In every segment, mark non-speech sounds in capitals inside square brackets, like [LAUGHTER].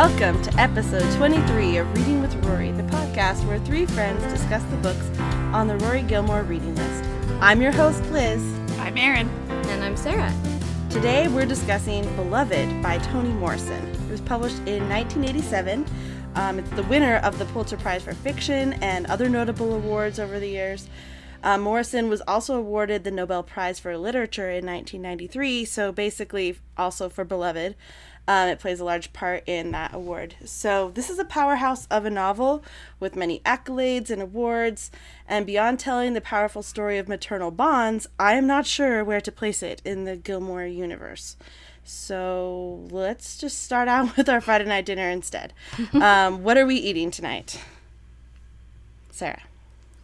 Welcome to episode 23 of Reading with Rory, the podcast where three friends discuss the books on the Rory Gilmore reading list. I'm your host, Liz. I'm Erin. And I'm Sarah. Today we're discussing Beloved by Toni Morrison. It was published in 1987. Um, it's the winner of the Pulitzer Prize for Fiction and other notable awards over the years. Uh, Morrison was also awarded the Nobel Prize for Literature in 1993, so basically also for Beloved. Um, it plays a large part in that award. So, this is a powerhouse of a novel with many accolades and awards. And beyond telling the powerful story of maternal bonds, I am not sure where to place it in the Gilmore universe. So, let's just start out [LAUGHS] with our Friday night dinner instead. [LAUGHS] um, what are we eating tonight? Sarah.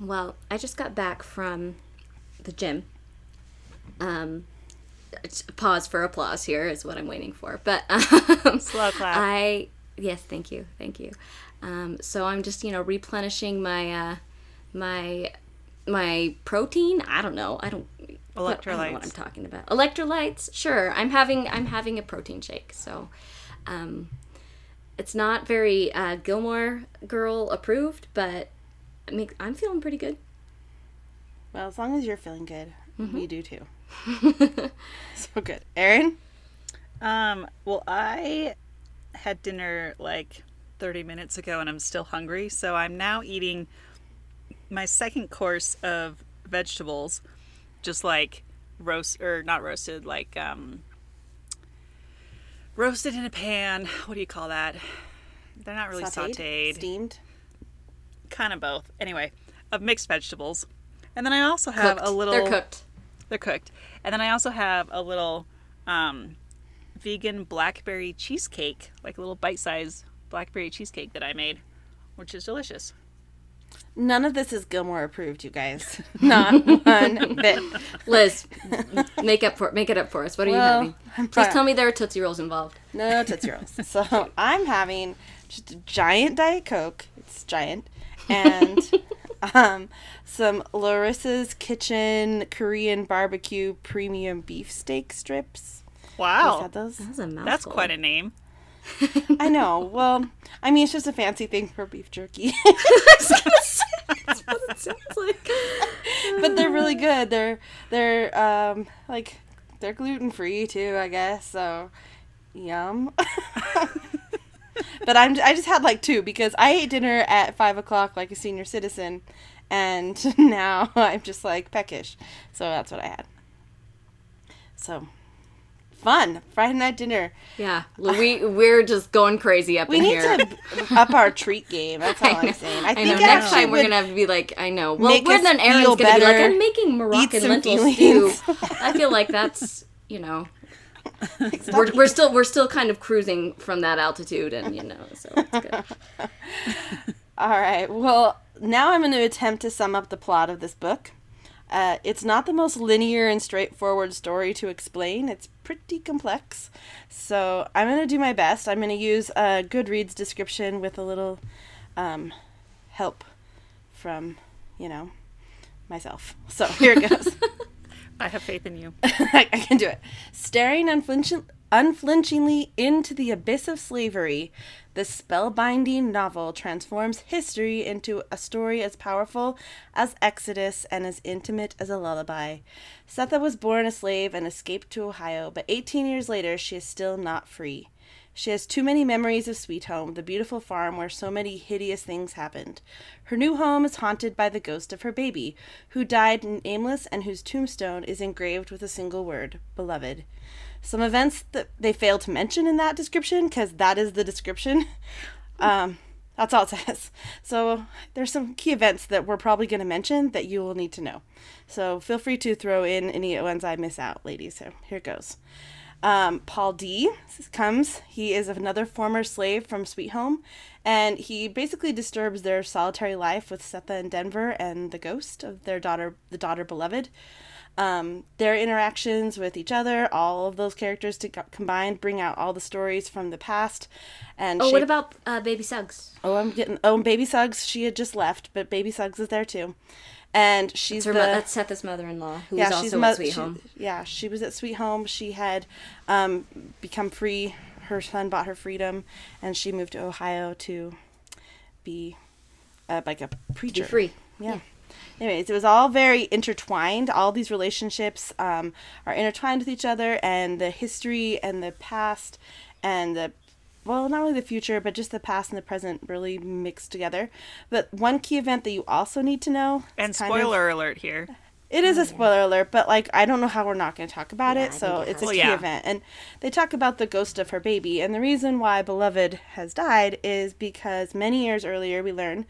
Well, I just got back from the gym. Um, pause for applause here is what I'm waiting for. But [LAUGHS] um, slow clap. I yes, thank you, thank you. Um, so I'm just you know replenishing my uh, my my protein. I don't know. I don't. Electrolytes. I don't know what I'm talking about. Electrolytes. Sure. I'm having I'm having a protein shake. So, um, it's not very uh, Gilmore Girl approved, but I mean, I'm feeling pretty good. Well, as long as you're feeling good, mm-hmm. we do too. [LAUGHS] so good. Erin? Um, well, I had dinner like 30 minutes ago and I'm still hungry. So I'm now eating my second course of vegetables, just like roast or not roasted, like um, roasted in a pan. What do you call that? They're not really sauteed, sauteed. steamed, kind of both. Anyway, of mixed vegetables, and then I also have cooked. a little. They're cooked. They're cooked. And then I also have a little um, vegan blackberry cheesecake, like a little bite sized blackberry cheesecake that I made, which is delicious. None of this is Gilmore approved, you guys. [LAUGHS] Not one bit. Liz, make up for make it up for us. What are well, you having? Please tell me there are Tootsie Rolls involved. No Tootsie Rolls. [LAUGHS] so I'm having just a giant Diet Coke. It's giant. And um, some Lorissa's Kitchen Korean barbecue premium beef steak strips. Wow, had those. That's, a That's quite a name. [LAUGHS] [LAUGHS] I know. Well, I mean, it's just a fancy thing for beef jerky. [LAUGHS] That's what it sounds like. but they're really good. They're they're um like they're gluten free too, I guess. So, yum. But I'm I just had like two because I ate dinner at five o'clock like a senior citizen, and [LAUGHS] now I'm just like peckish. So that's what I had. So fun Friday night dinner. Yeah, we we're just going crazy up we in need here. to [LAUGHS] up our treat game. That's all I'm saying. I, I think know. Next time we're gonna have to be like, I know. Well, we're then Erin's gonna better, be like, I'm making Moroccan lentil stew. I feel like that's you know [LAUGHS] we're, we're still we're still kind of cruising from that altitude, and you know, so it's good. [LAUGHS] All right. Well, now I'm going to attempt to sum up the plot of this book. Uh, it's not the most linear and straightforward story to explain. It's pretty complex. So I'm going to do my best. I'm going to use a Goodreads description with a little um, help from, you know, myself. So here it goes. [LAUGHS] I have faith in you. I, [LAUGHS] I, can do it. Staring unflinching, unflinchingly into the abyss of slavery, the spellbinding novel transforms history into a story as powerful as Exodus and as intimate as a lullaby. Sethe was born a slave and escaped to Ohio, but 18 years later, she is still not free. She has too many memories of Sweet Home, the beautiful farm where so many hideous things happened. Her new home is haunted by the ghost of her baby, who died nameless and whose tombstone is engraved with a single word beloved. Some events that they fail to mention in that description, because that is the description. [LAUGHS] Um, that's all it says. So there's some key events that we're probably going to mention that you will need to know. So feel free to throw in any ones I miss out, ladies. So here it goes. Um, Paul D comes. He is another former slave from Sweet Home, and he basically disturbs their solitary life with Sethe and Denver and the ghost of their daughter, the daughter beloved. Um, their interactions with each other, all of those characters to, combined, bring out all the stories from the past. And oh, shape... what about uh, Baby Suggs? Oh, I'm getting. Oh, Baby Suggs. She had just left, but Baby Suggs is there too and she's that's, the, mo- that's Sethe's mother-in-law, who yeah, was also mo- at Sweet she, Home. Yeah, she was at Sweet Home. She had um, become free her son bought her freedom, and she moved to Ohio to be uh, like a preacher. free. Yeah. yeah. Anyways, it was all very intertwined. All these relationships um, are intertwined with each other, and the history and the past and the well, not only the future, but just the past and the present really mixed together. But one key event that you also need to know. And spoiler of, alert here. It is a spoiler alert, but like I don't know how we're not going to talk about yeah, it, so it's a well, key yeah. event. And they talk about the ghost of her baby, and the reason why Beloved has died is because many years earlier we learn,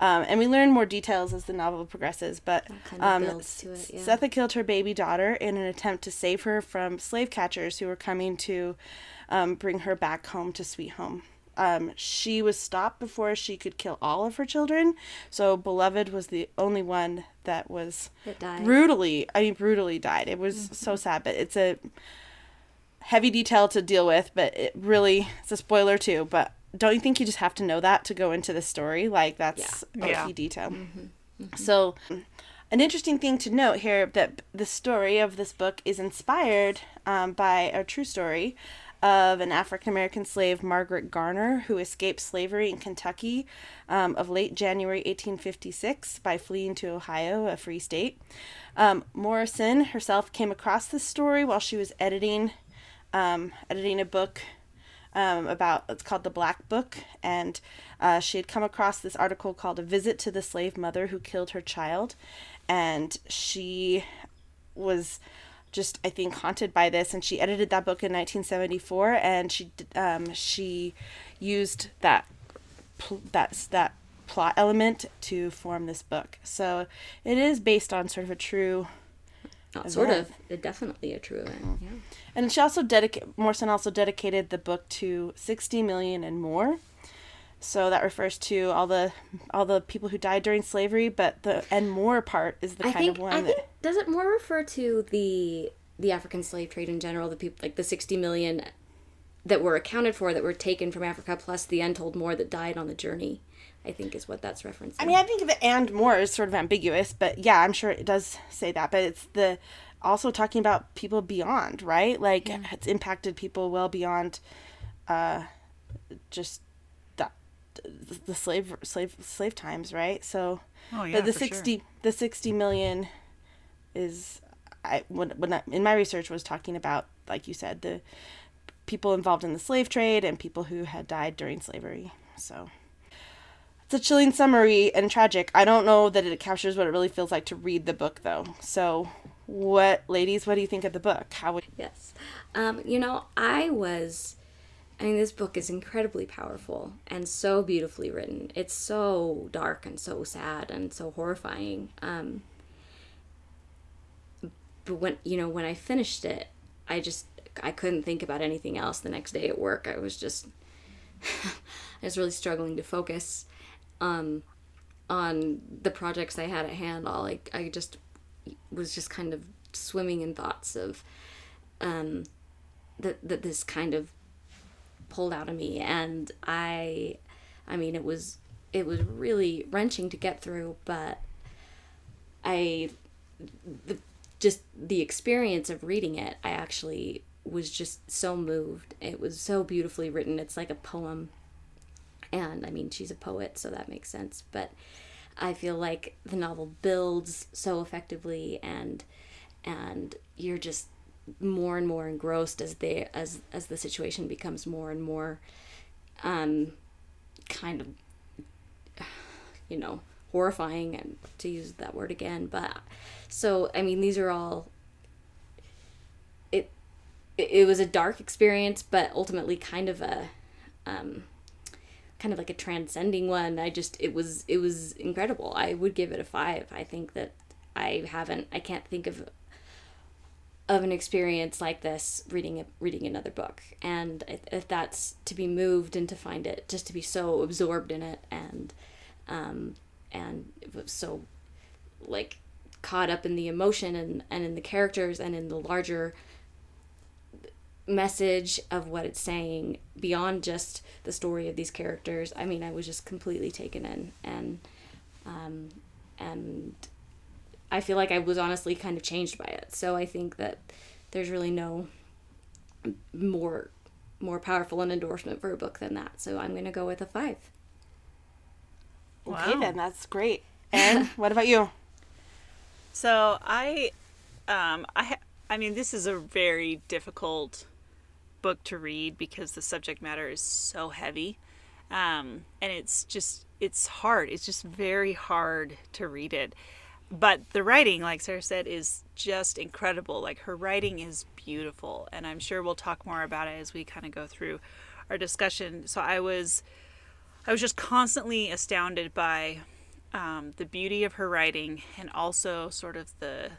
um, and we learn more details as the novel progresses. But um, it, yeah. Sethe killed her baby daughter in an attempt to save her from slave catchers who were coming to um, bring her back home to Sweet Home. Um, she was stopped before she could kill all of her children. So Beloved was the only one that was brutally, I mean, brutally died. It was mm-hmm. so sad, but it's a heavy detail to deal with, but it really, it's a spoiler too. But don't you think you just have to know that to go into the story? Like, that's yeah. a yeah. key detail. Mm-hmm. Mm-hmm. So, an interesting thing to note here that the story of this book is inspired um, by a true story of an African American slave, Margaret Garner, who escaped slavery in Kentucky um, of late January 1856 by fleeing to Ohio, a free state. Um, Morrison herself came across this story while she was editing um, editing a book um, about it's called the Black Book, and uh, she had come across this article called "A Visit to the Slave Mother Who Killed Her Child," and she was just I think haunted by this, and she edited that book in 1974, and she um, she used that that that plot element to form this book. So it is based on sort of a true. Not sort of, it definitely a true event. Yeah. And she also dedicated Morrison also dedicated the book to 60 million and more. So that refers to all the all the people who died during slavery, but the and more part is the I kind think, of one I that think, does it more refer to the the African slave trade in general, the people like the 60 million that were accounted for that were taken from Africa plus the untold more that died on the journey. I think is what that's referencing. I mean, I think the and more is sort of ambiguous, but yeah, I'm sure it does say that, but it's the also talking about people beyond, right? Like yeah. it's impacted people well beyond uh just the slave slave slave times, right? So, oh, yeah, but the sixty sure. the sixty million is I when when I, in my research was talking about like you said the people involved in the slave trade and people who had died during slavery. So it's a chilling summary and tragic. I don't know that it captures what it really feels like to read the book though. So what ladies, what do you think of the book? How would Yes. Um, you know, I was I mean, this book is incredibly powerful and so beautifully written. It's so dark and so sad and so horrifying. Um, but when you know when I finished it, I just I couldn't think about anything else the next day at work. I was just [LAUGHS] I was really struggling to focus um, on the projects I had at hand. All like I just was just kind of swimming in thoughts of um, that that this kind of pulled out of me and I I mean it was it was really wrenching to get through but I the just the experience of reading it I actually was just so moved. It was so beautifully written. It's like a poem. And I mean she's a poet so that makes sense. But I feel like the novel builds so effectively and and you're just more and more engrossed as they as as the situation becomes more and more um kind of [SIGHS] you know horrifying and to use that word again but so i mean these are all it it was a dark experience but ultimately kind of a um kind of like a transcending one. I just it was it was incredible. I would give it a five. I think that i haven't i can't think of of an experience like this reading a, reading another book. And if that's to be moved and to find it just to be so absorbed in it and um and so like caught up in the emotion and and in the characters and in the larger message of what it's saying beyond just the story of these characters i mean i was just completely taken in and um and I feel like I was honestly kind of changed by it. So I think that there's really no more more powerful an endorsement for a book than that. So I'm going to go with a five. Okay, wow. then that's great. And [LAUGHS] what about you? So I, um, I, I mean, this is a very difficult book to read because the subject matter is so heavy, um, and it's just it's hard. It's just very hard to read it. But the writing, like Sarah said, is just incredible. Like her writing is beautiful, and I'm sure we'll talk more about it as we kind of go through our discussion. So I was, I was just constantly astounded by um, the beauty of her writing, and also sort of the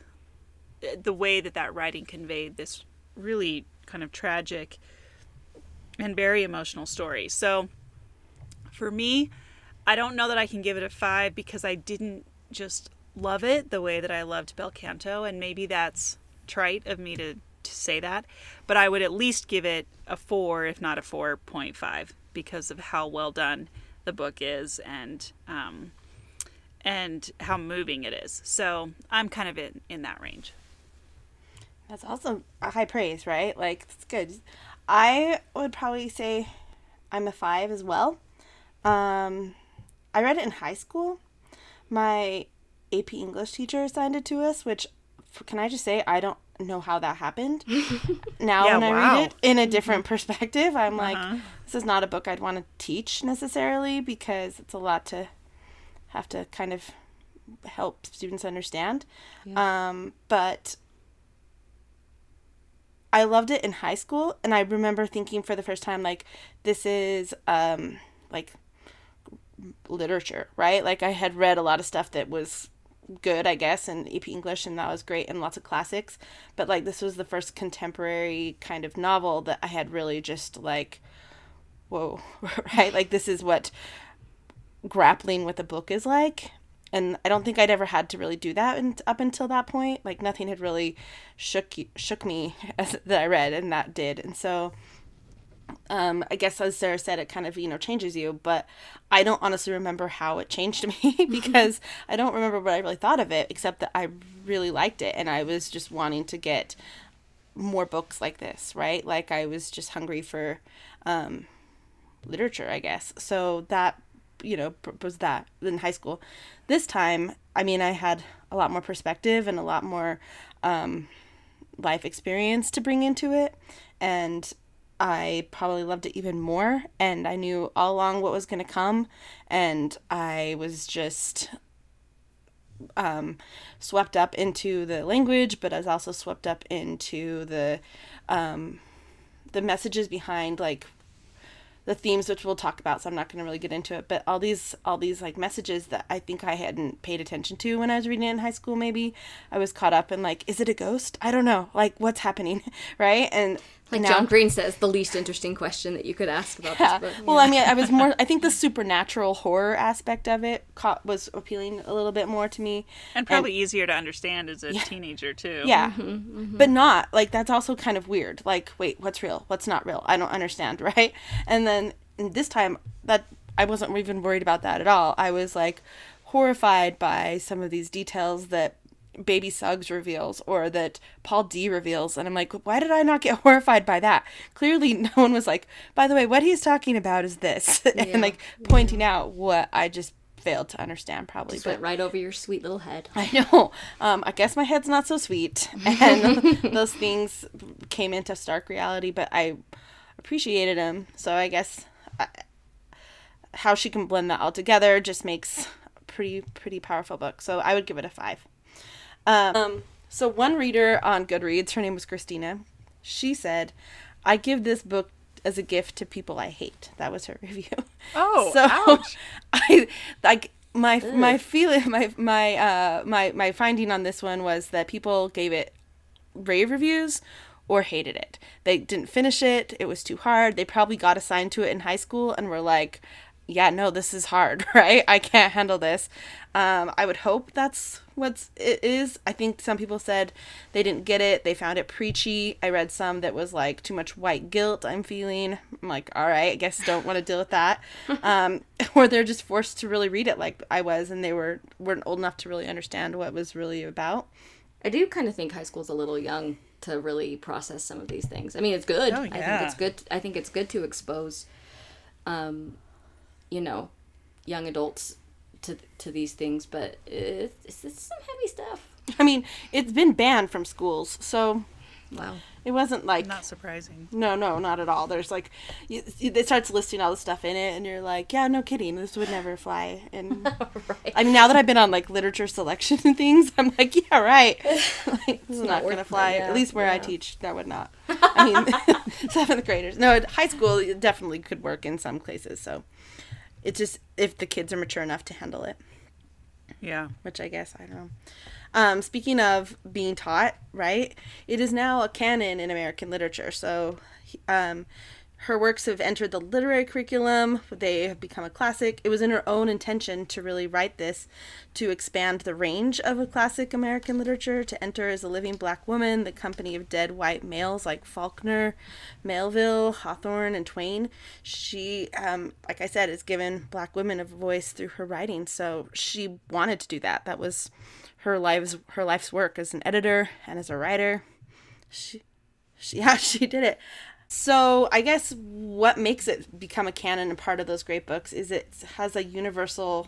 the way that that writing conveyed this really kind of tragic and very emotional story. So for me, I don't know that I can give it a five because I didn't just love it the way that I loved Bel Canto, and maybe that's trite of me to, to say that, but I would at least give it a four, if not a 4.5, because of how well done the book is and um, and how moving it is. So I'm kind of in, in that range. That's also high praise, right? Like, it's good. I would probably say I'm a five as well. Um, I read it in high school. My AP English teacher assigned it to us, which can I just say I don't know how that happened. [LAUGHS] now yeah, when wow. I read it in a different perspective, I'm uh-huh. like, this is not a book I'd want to teach necessarily because it's a lot to have to kind of help students understand. Yeah. Um, but I loved it in high school, and I remember thinking for the first time, like, this is um, like literature, right? Like, I had read a lot of stuff that was good, I guess, in AP English, and that was great, and lots of classics. But like, this was the first contemporary kind of novel that I had really just like, whoa, [LAUGHS] right? Like, this is what grappling with a book is like and I don't think I'd ever had to really do that and up until that point. Like nothing had really shook shook me [LAUGHS] as, that I read, and that did. And so, um, I guess as Sarah said, it kind of you know changes you. But I don't honestly remember how it changed [LAUGHS] me because I don't remember what I really thought of it, except that I really liked it, and I was just wanting to get more books like this, right? Like I was just hungry for um, literature, I guess. So that you know was that in high school this time i mean i had a lot more perspective and a lot more um, life experience to bring into it and i probably loved it even more and i knew all along what was going to come and i was just um, swept up into the language but i was also swept up into the um, the messages behind like the themes which we'll talk about so i'm not going to really get into it but all these all these like messages that i think i hadn't paid attention to when i was reading it in high school maybe i was caught up in like is it a ghost? I don't know like what's happening [LAUGHS] right? And like now, John Green says, the least interesting question that you could ask about yeah. this book. Yeah. Well, I mean, I was more. [LAUGHS] I think the supernatural horror aspect of it caught, was appealing a little bit more to me, and probably and, easier to understand as a yeah. teenager too. Yeah, mm-hmm, mm-hmm. but not like that's also kind of weird. Like, wait, what's real? What's not real? I don't understand, [LAUGHS] right? And then this time, that I wasn't even worried about that at all. I was like horrified by some of these details that Baby Suggs reveals or that Paul D reveals. And I'm like, why did I not get [LAUGHS] horrified by that? Clearly, no one was like, by the way, what he's talking about is this. [LAUGHS] Yeah. and like pointing yeah. out what I just failed to understand probably. Just but, went right over your sweet little head. I know. Um, I guess my head's not so sweet. [LAUGHS] And those things came into stark reality, but I appreciated them. So I guess I, how she can blend that all together just makes a pretty, pretty powerful book. So I would give it a five. Um, so one reader on Goodreads, her name was Christina, she said, "I give this book as a gift to people I hate." That was her [LAUGHS] review. Oh, so ouch. [LAUGHS] I like my Ugh. my feeling my my uh my my finding on this one was that people gave it rave reviews or hated it. They didn't finish it. It was too hard. They probably got assigned to it in high school and were like, yeah, no, this is hard, [LAUGHS] right? I can't handle this. Um, I would hope that's what it is. I think some people said they didn't get it. They found it preachy. I read some that was like too much white guilt. I'm feeling. I'm like, all right, I guess don't want to deal with that. [LAUGHS] Um, [LAUGHS] or they're just forced to really read it like I was, and they were weren't old enough to really understand what it was really about. I do kind of think high school's a little young to really process some of these things. I mean, it's good. Oh, yeah. I think it's good. I think it's good to expose, um, you know, young adults to to these things, but it's, it's some heavy stuff. I mean, it's been banned from schools, so wow. It wasn't like not surprising. No, no, not at all. There's like, you, it starts listing all the stuff in it, and you're like, yeah, no kidding, this would never fly. And [LAUGHS] right. I mean, now that I've been on like literature selection [LAUGHS] and things, I'm like, yeah, right, [LAUGHS] like, this is not, not gonna fly. yeah. At least where yeah. I teach, that would not. I mean, seventh graders. No, high school definitely could work in some places. So it's just if the kids are mature enough to handle it. Yeah. Which I guess I don't know. Um, speaking of being taught, right? It is now a canon in American literature. So, um, her works have entered the literary curriculum. They have become a classic. It was in her own intention to really write this to expand the range of a classic American literature, to enter as a living black woman, the company of dead white males like Faulkner, Melville, Hawthorne, and Twain. She, um, like I said, has given black women a voice through her writing. So she wanted to do that. That was her life's her life's work as an editor and as a writer. She, she [LAUGHS] yeah, she did it. So I guess what makes it become a canon and part of those great books is it has a universal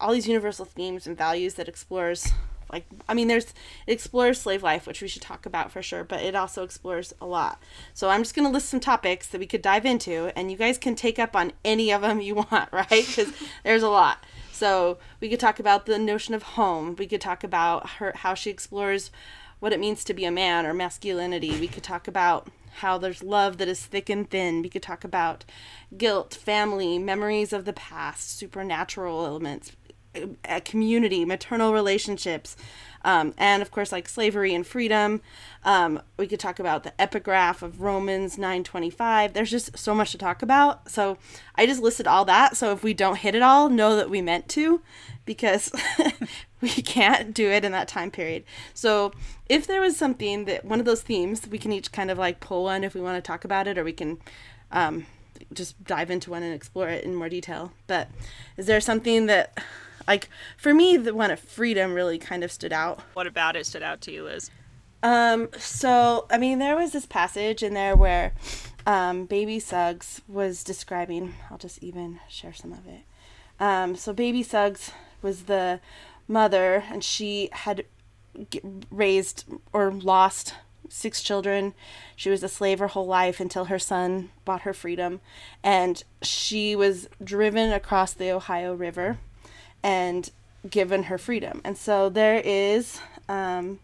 all these universal themes and values that explores like I mean there's it explores slave life which we should talk about for sure but it also explores a lot. So I'm just going to list some topics that we could dive into and you guys can take up on any of them you [LAUGHS] want, right? Cuz there's a lot. So we could talk about the notion of home. We could talk about her how she explores what it means to be a man or masculinity. We could talk about how there's love that is thick and thin. We could talk about guilt, family, memories of the past, supernatural elements, a community, maternal relationships, um, and of course like slavery and freedom. Um, we could talk about the epigraph of Romans 9:25. There's just so much to talk about. So I just listed all that. So if we don't hit it all, know that we meant to, because [LAUGHS] we can't do it in that time period. So if there was something that one of those themes, we can each kind of like pull one if we want to talk about it, or we can. Um, just dive into one and explore it in more detail. But is there something that like for me, the one of freedom really kind of stood out. What about it stood out to you, Liz? Um, so I mean, there was this passage in there where um, Baby Suggs was describing. I'll just even share some of it. Um, so Baby Suggs was the mother, and she had raised or lost six children. She was a slave her whole life until her son bought her freedom. And she was driven across the Ohio River and given her freedom. And so there is um,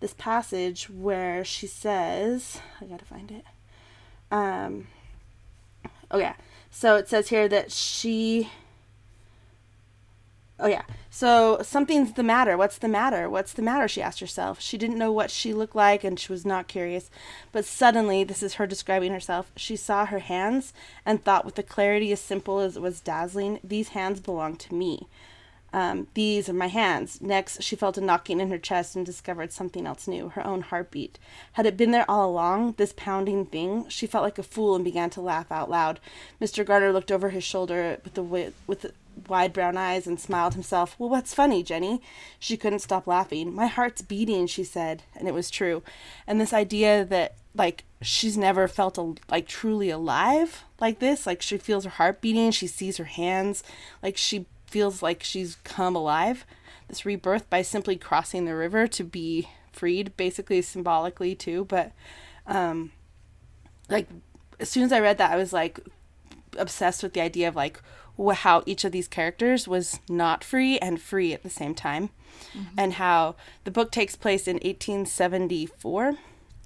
this passage where she says, I gotta find it. Um, oh, yeah. So it says here that she. Oh, yeah. So something's the matter. What's the matter? What's the matter? She asked herself. She didn't know what she looked like and she was not curious. But suddenly, this is her describing herself, she saw her hands and thought with a clarity as simple as it was dazzling, These hands belong to me. Um, these are my hands. Next, she felt a knocking in her chest and discovered something else new her own heartbeat. Had it been there all along, this pounding thing? She felt like a fool and began to laugh out loud. Mr. Garner looked over his shoulder with the, with the wide brown eyes and smiled himself. Well, what's funny, Jenny? She couldn't stop laughing. My heart's beating, she said, and it was true. And this idea that, like, she's never felt a, like truly alive like this, like she feels her heart beating, she sees her hands, like she feels like she's come alive. This rebirth by simply crossing the river to be freed, basically symbolically too. But um, like as soon as I read that, I was like obsessed with the idea of like how each of these characters was not free and free at the same time, mm-hmm. and how the book takes place in 1874,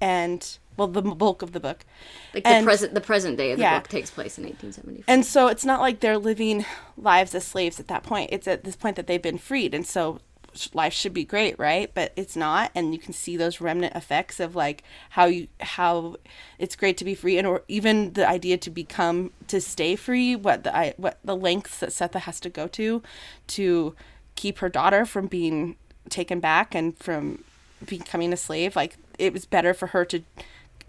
and well the bulk of the book. Like and, the present the present day of the yeah. book takes place in 1874 and so it's not like they're living lives as slaves at that point. It's at this point that they've been freed and so life should be great right? But it's not and you can see those remnant effects of like how you how it's great to be free and or even the idea to become to stay free what the I, what the lengths that Sethe has to go to to keep her daughter from being taken back and from becoming a slave like it was better for her to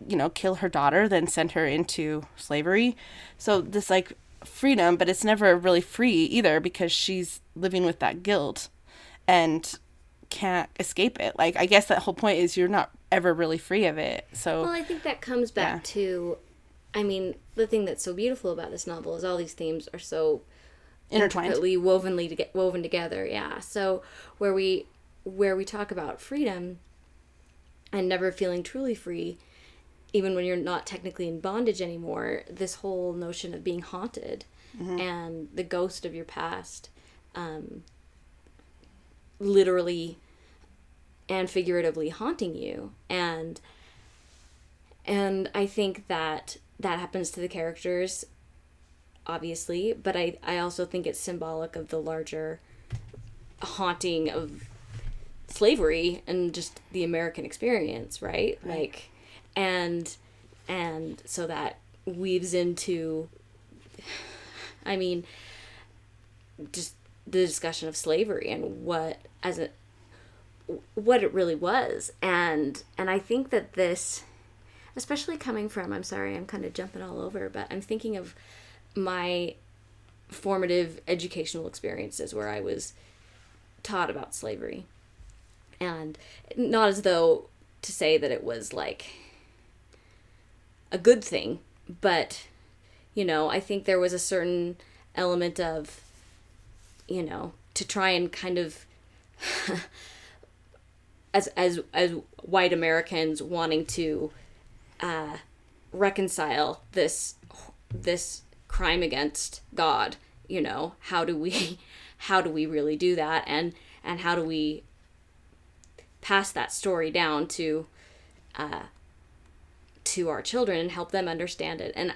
you know, kill her daughter then send her into slavery. So this like freedom, but it's never really free either because she's living with that guilt and can't escape it. Like I guess that whole point is you're not ever really free of it. So Well, I think that comes back yeah. to I mean, the thing that's so beautiful about this novel is all these themes are so intertwined, wovenly to get woven together. Yeah. So where we where we talk about freedom and never feeling truly free, even when you're not technically in bondage anymore, this whole notion of being haunted mm-hmm. and the ghost of your past, um, literally and figuratively haunting you, and and I think that that happens to the characters obviously but i i also think it's symbolic of the larger haunting of slavery and just the american experience right, right. like and and so that weaves into i mean just the discussion of slavery and what as a what it really was. And and i think that this especially coming from i'm sorry i'm kind of jumping all over but i'm thinking of my formative educational experiences where i was taught about slavery. And not as though to say that it was like a good thing but you know i think there was a certain element of you know to try and kind of [LAUGHS] as as as white americans wanting to uh, reconcile this this crime against God. You know, how do we [LAUGHS] how do we really do that, and and how do we pass that story down to uh, to our children and help them understand it and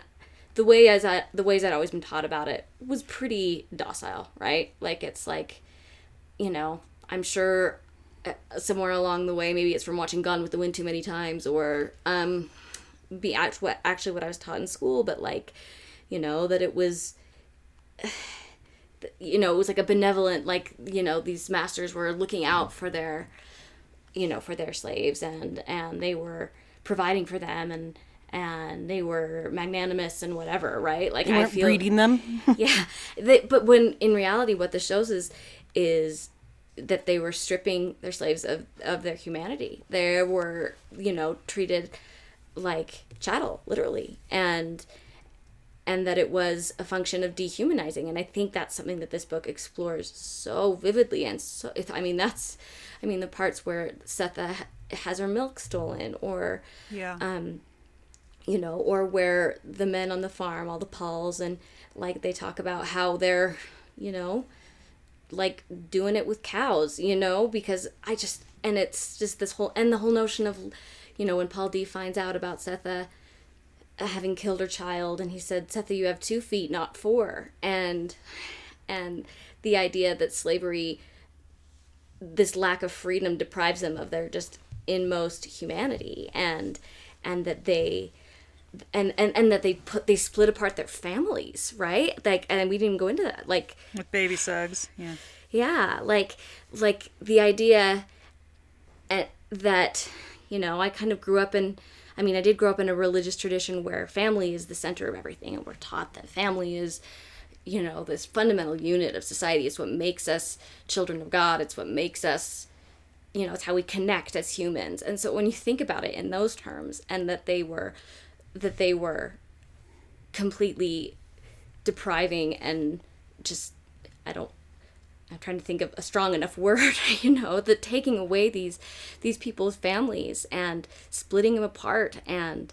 the way as I the ways I'd always been taught about it was pretty docile, right? Like it's like, you know, I'm sure uh, somewhere along the way, maybe it's from watching Gone with the Wind too many times, or um, be actually what actually what I was taught in school, but like, you know, that it was [SIGHS] you know, it was like a benevolent like, you know, these masters were looking out for their you know, for their slaves and and they were providing for them and and they were magnanimous and whatever, right? Like I feel breeding them. [LAUGHS] yeah. They, but when in reality what this shows is is that they were stripping their slaves of, of their humanity. They were, you know, treated like chattel literally and and that it was a function of dehumanizing and i think that's something that this book explores so vividly and so i mean that's i mean the parts where sethe has her milk stolen or yeah um you know or where the men on the farm all the pauls and like they talk about how they're you know like doing it with cows you know because i just and it's just this whole and the whole notion of you know, when Paul D finds out about Sethe having killed her child and he said, Sethe, you have two feet, not four. And and the idea that slavery this lack of freedom deprives them of their just inmost humanity and and that they and, and and that they put they split apart their families right? Like and we didn't even go into that. Like with baby suggs yeah. Yeah like like the idea eh, that you know, I kind of grew up in, I mean, I did grow up in a religious tradition where family is the center of everything, and we're taught that family is, you know, this fundamental unit of society. It's what makes us children of God. It's what makes us, you know, it's how we connect as humans. And so when you think about it in those terms, and that they were, that they were completely depriving and just, I don't I'm trying to think of a strong enough [LAUGHS] word, you know, that taking away these these people's families and splitting them apart and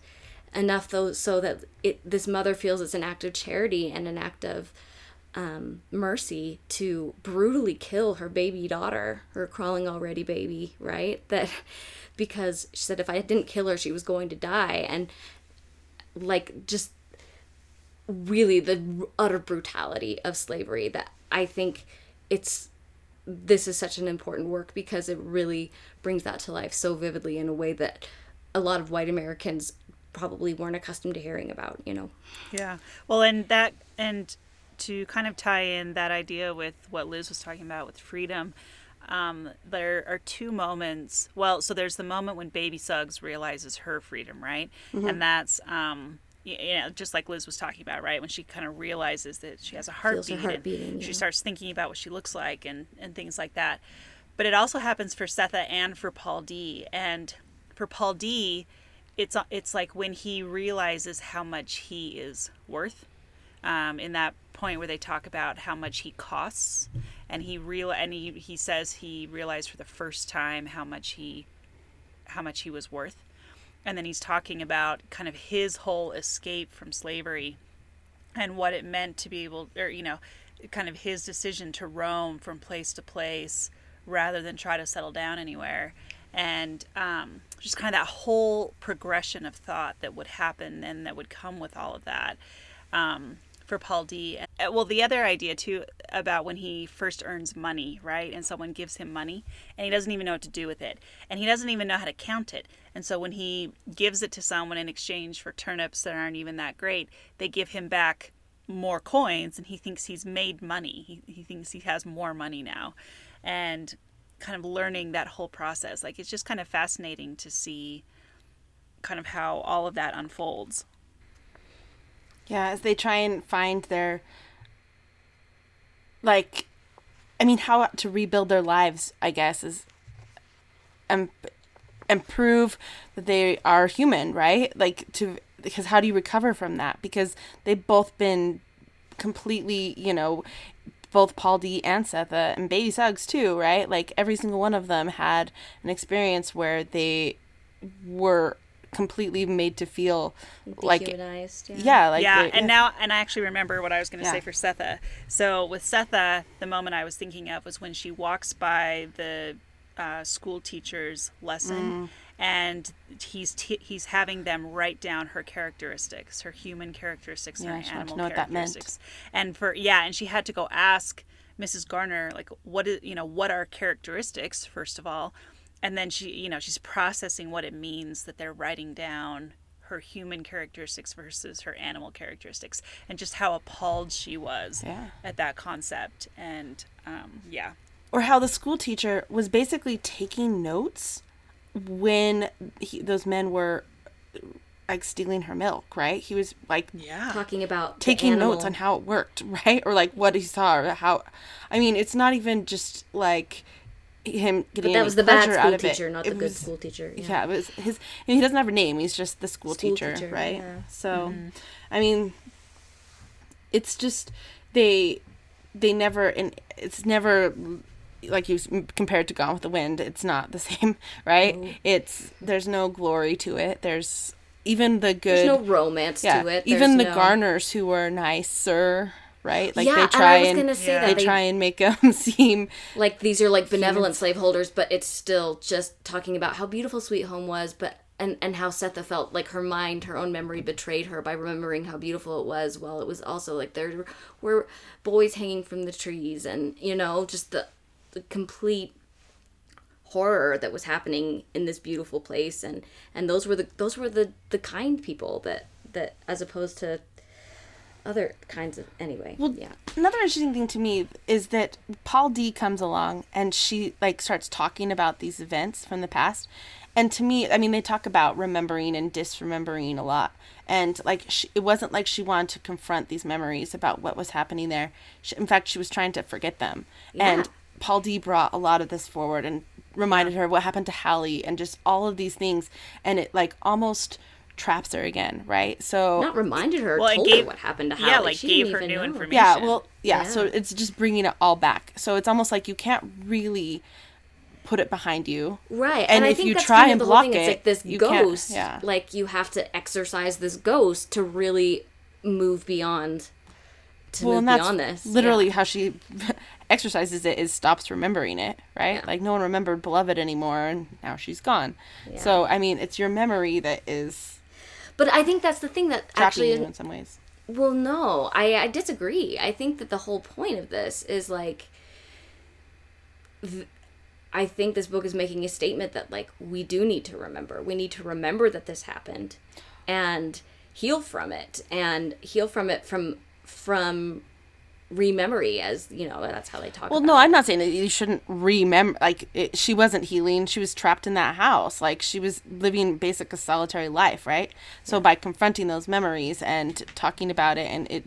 enough though so that it this mother feels it's an act of charity and an act of um, mercy to brutally kill her baby daughter, her crawling already baby, right? [LAUGHS] That because she said if I didn't kill her, she was going to die, and like just really the utter brutality of slavery that I think it's this is such an important work because it really brings that to life so vividly in a way that a lot of white Americans probably weren't accustomed to hearing about, you know. Yeah. Well, and that and to kind of tie in that idea with what Liz was talking about with freedom, um, there are two moments. Well, so there's the moment when Baby Suggs realizes her freedom, right? Mm-hmm. And that's um, you know, just like Liz was talking about, right? When she kind of realizes that she has a heartbeat, heart beating, she starts thinking about what she looks like and, and things like that. But it also happens for Sethe and for Paul D. And for Paul D, it's it's like when he realizes how much he is worth. Um, in that point where they talk about how much he costs, and he real and he, he says he realized for the first time how much he how much he was worth, and then he's talking about kind of his whole escape from slavery, and what it meant to be able, or you know, kind of his decision to roam from place to place rather than try to settle down anywhere and um, just kind of that whole progression of thought that would happen and that would come with all of that um, for Paul D. Well, the other idea too about when he first earns money, right? And someone gives him money and he doesn't even know what to do with it. And he doesn't even know how to count it. And so when he gives it to someone in exchange for turnips that aren't even that great, they give him back more coins and he thinks he's made money. He, he thinks he has more money now. And kind of learning that whole process. Like it's just kind of fascinating to see kind of how all of that unfolds. Yeah, as they try and find their like I mean how to rebuild their lives, I guess, is and and prove that they are human, right? Like to because how do you recover from that? Because they've both been completely, you know, both Paul D and Sethe and Baby Suggs too, right? Like every single one of them had an experience where they were completely made to feel like yeah. yeah, like yeah. And now, and I actually remember what I was going to yeah. say for Sethe. So with Sethe, the moment I was thinking of was when she walks by the uh, school teacher's lesson. Mm and he's t- he's having them write down her characteristics, her human characteristics, yeah, her animal characteristics. And for yeah, and she had to go ask Mrs. Garner like what is you know what are characteristics first of all, and then she you know she's processing what it means that they're writing down her human characteristics versus her animal characteristics and just how appalled she was yeah. at that concept and um, yeah or how the school teacher was basically taking notes when he, those men were like stealing her milk, right? He was like yeah. talking about taking notes on how it worked, [LAUGHS] right? Or like what he saw or how I mean, it's not even just like him getting but that was the bad school teacher, not it the was, good school teacher. Yeah. yeah, it was his he doesn't have a name, he's just the school, school teacher, teacher, right? Yeah. So mm-hmm. I mean it's just they they never and it's never like you compared to Gone with the Wind, it's not the [LAUGHS] same, right? It's there's no glory to it. There's even the good. There's no romance yeah, to it. There's even the no... Garners who were nicer, right? Like yeah, they try and, and yeah. they, they, try and make them [LAUGHS] seem like these are like benevolent slaveholders, but it's still just talking about how beautiful Sweet Home was, but and and how Sethe felt like her mind, her own memory betrayed her by remembering how beautiful it was. While it was also like there were boys hanging from the trees, and you know just the the complete horror that was happening in this beautiful place and and those were the those were the the kind people that that as opposed to other kinds of anyway well yeah. another interesting thing to me is that paul d comes along and she like starts talking about these events from the past. And to me i mean they talk about remembering and disremembering a lot. And like she, it wasn't like she wanted to confront these memories about what was happening there. She, in fact she was trying to forget them. Yeah. and Paul D brought a lot of this forward and reminded her what happened to Halle and just all of these things, and it like almost traps her again, right? So not reminded her, well, told gave, her what happened to Halle. Yeah, like she gave her new know. information. Yeah, well, yeah, yeah, So it's just bringing it all back. So it's almost like you can't really put it behind you, right? And, and if you try kind of and block it, it's like this ghost. Yeah. Like you have to exorcise this ghost to really move beyond to well, move beyond this. Literally, yeah. how she exorcises it is stops remembering it, right? Yeah. Like no one remembered Beloved anymore, and now she's gone. Yeah. So I mean, it's your memory that is. But I think that's the thing that actually, in some ways. Well, no, I I disagree. I think that the whole point of this is like. Th- I think this book is making a statement that like we do need to remember. We need to remember that this happened, and heal from it, and heal from it from from rememory as you know that's how they talk well no it. i'm not saying that you shouldn't remember like it, she wasn't healing she was trapped in that house like she was living basic a solitary life right so yeah. by confronting those memories and talking about it and it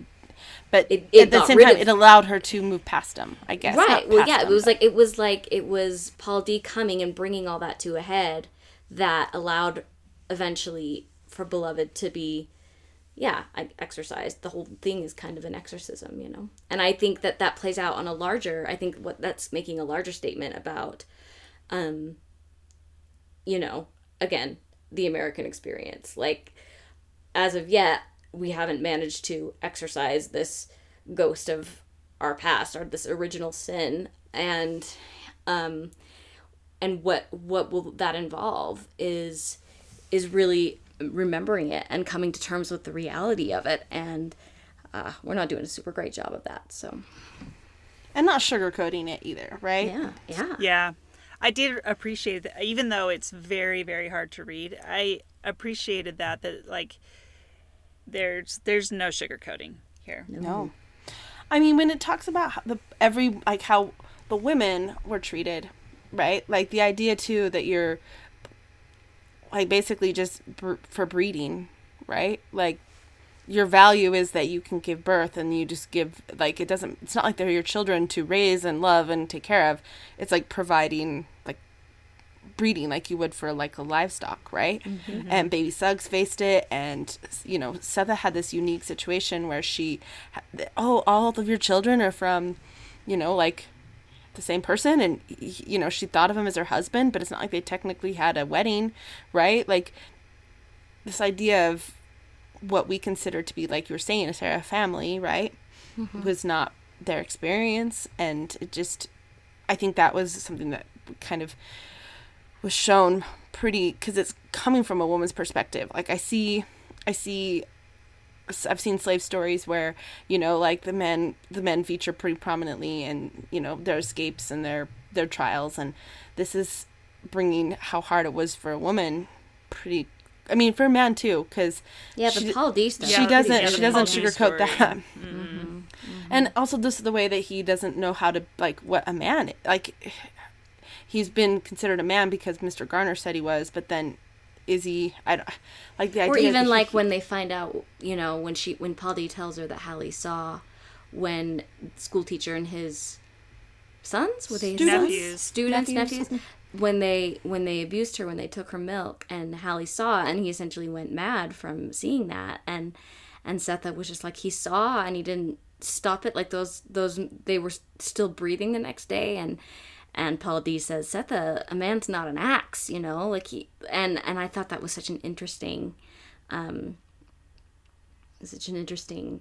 but it, it at the same time of, it allowed her to move past them i guess right well yeah them, it was but. like it was like it was paul d coming and bringing all that to a head that allowed eventually for beloved to be yeah exorcised the whole thing is kind of an exorcism you know? And i think that that plays out on a larger i think what that's making a larger statement about um you know again the american experience. Like as of yet we haven't managed to exorcise this ghost of our past or this original sin. And um and what what will that involve is is really remembering it and coming to terms with the reality of it. And uh, we're not doing a super great job of that so. And not sugarcoating it either right? Yeah yeah. Yeah. I did appreciate that even though it's very very hard to read i appreciated that that like there's there's no sugarcoating here. No. I mean when it talks about the every like how the women were treated right? Like the idea too that you're like basically just br- for breeding, right? Like your value is that you can give birth and you just give like it doesn't it's not like they're your children to raise and love and take care of. It's like providing like breeding like you would for like a livestock, right? Mm-hmm. And baby Suggs faced it and you know, Sethe had this unique situation where she oh, all of your children are from you know, like the same person and you know she thought of him as her husband but it's not like they technically had a wedding right like this idea of what we consider to be like you were saying a Sarah family right mm-hmm. was not their experience and it just I think that was something that kind of was shown pretty because it's coming from a woman's perspective like I see I see I've seen slave stories where you know like the men the men feature pretty prominently and you know their escapes and their their trials and this is bringing how hard it was for a woman pretty I mean for a man too because yeah the Paul D stuff she doesn't she doesn't sugarcoat that [LAUGHS] mm-hmm. Mm-hmm. and also this is the way that he doesn't know how to like what a man like he's been considered a man because Mr. Garner said he was but then is he I don't like the idea or even like he, when they find out you know when she when Paul D tells her that Halle saw when school teacher and his sons were they students nephews. students nephews. nephews when they when they abused her when they took her milk and Halle saw and he essentially went mad from seeing that and and Sethe was just like he saw and he didn't stop it like those those they were still breathing the next day and and Paul D says, Sethe, a man's not an axe, you know, like he, and, and I thought that was such an interesting, um, such an interesting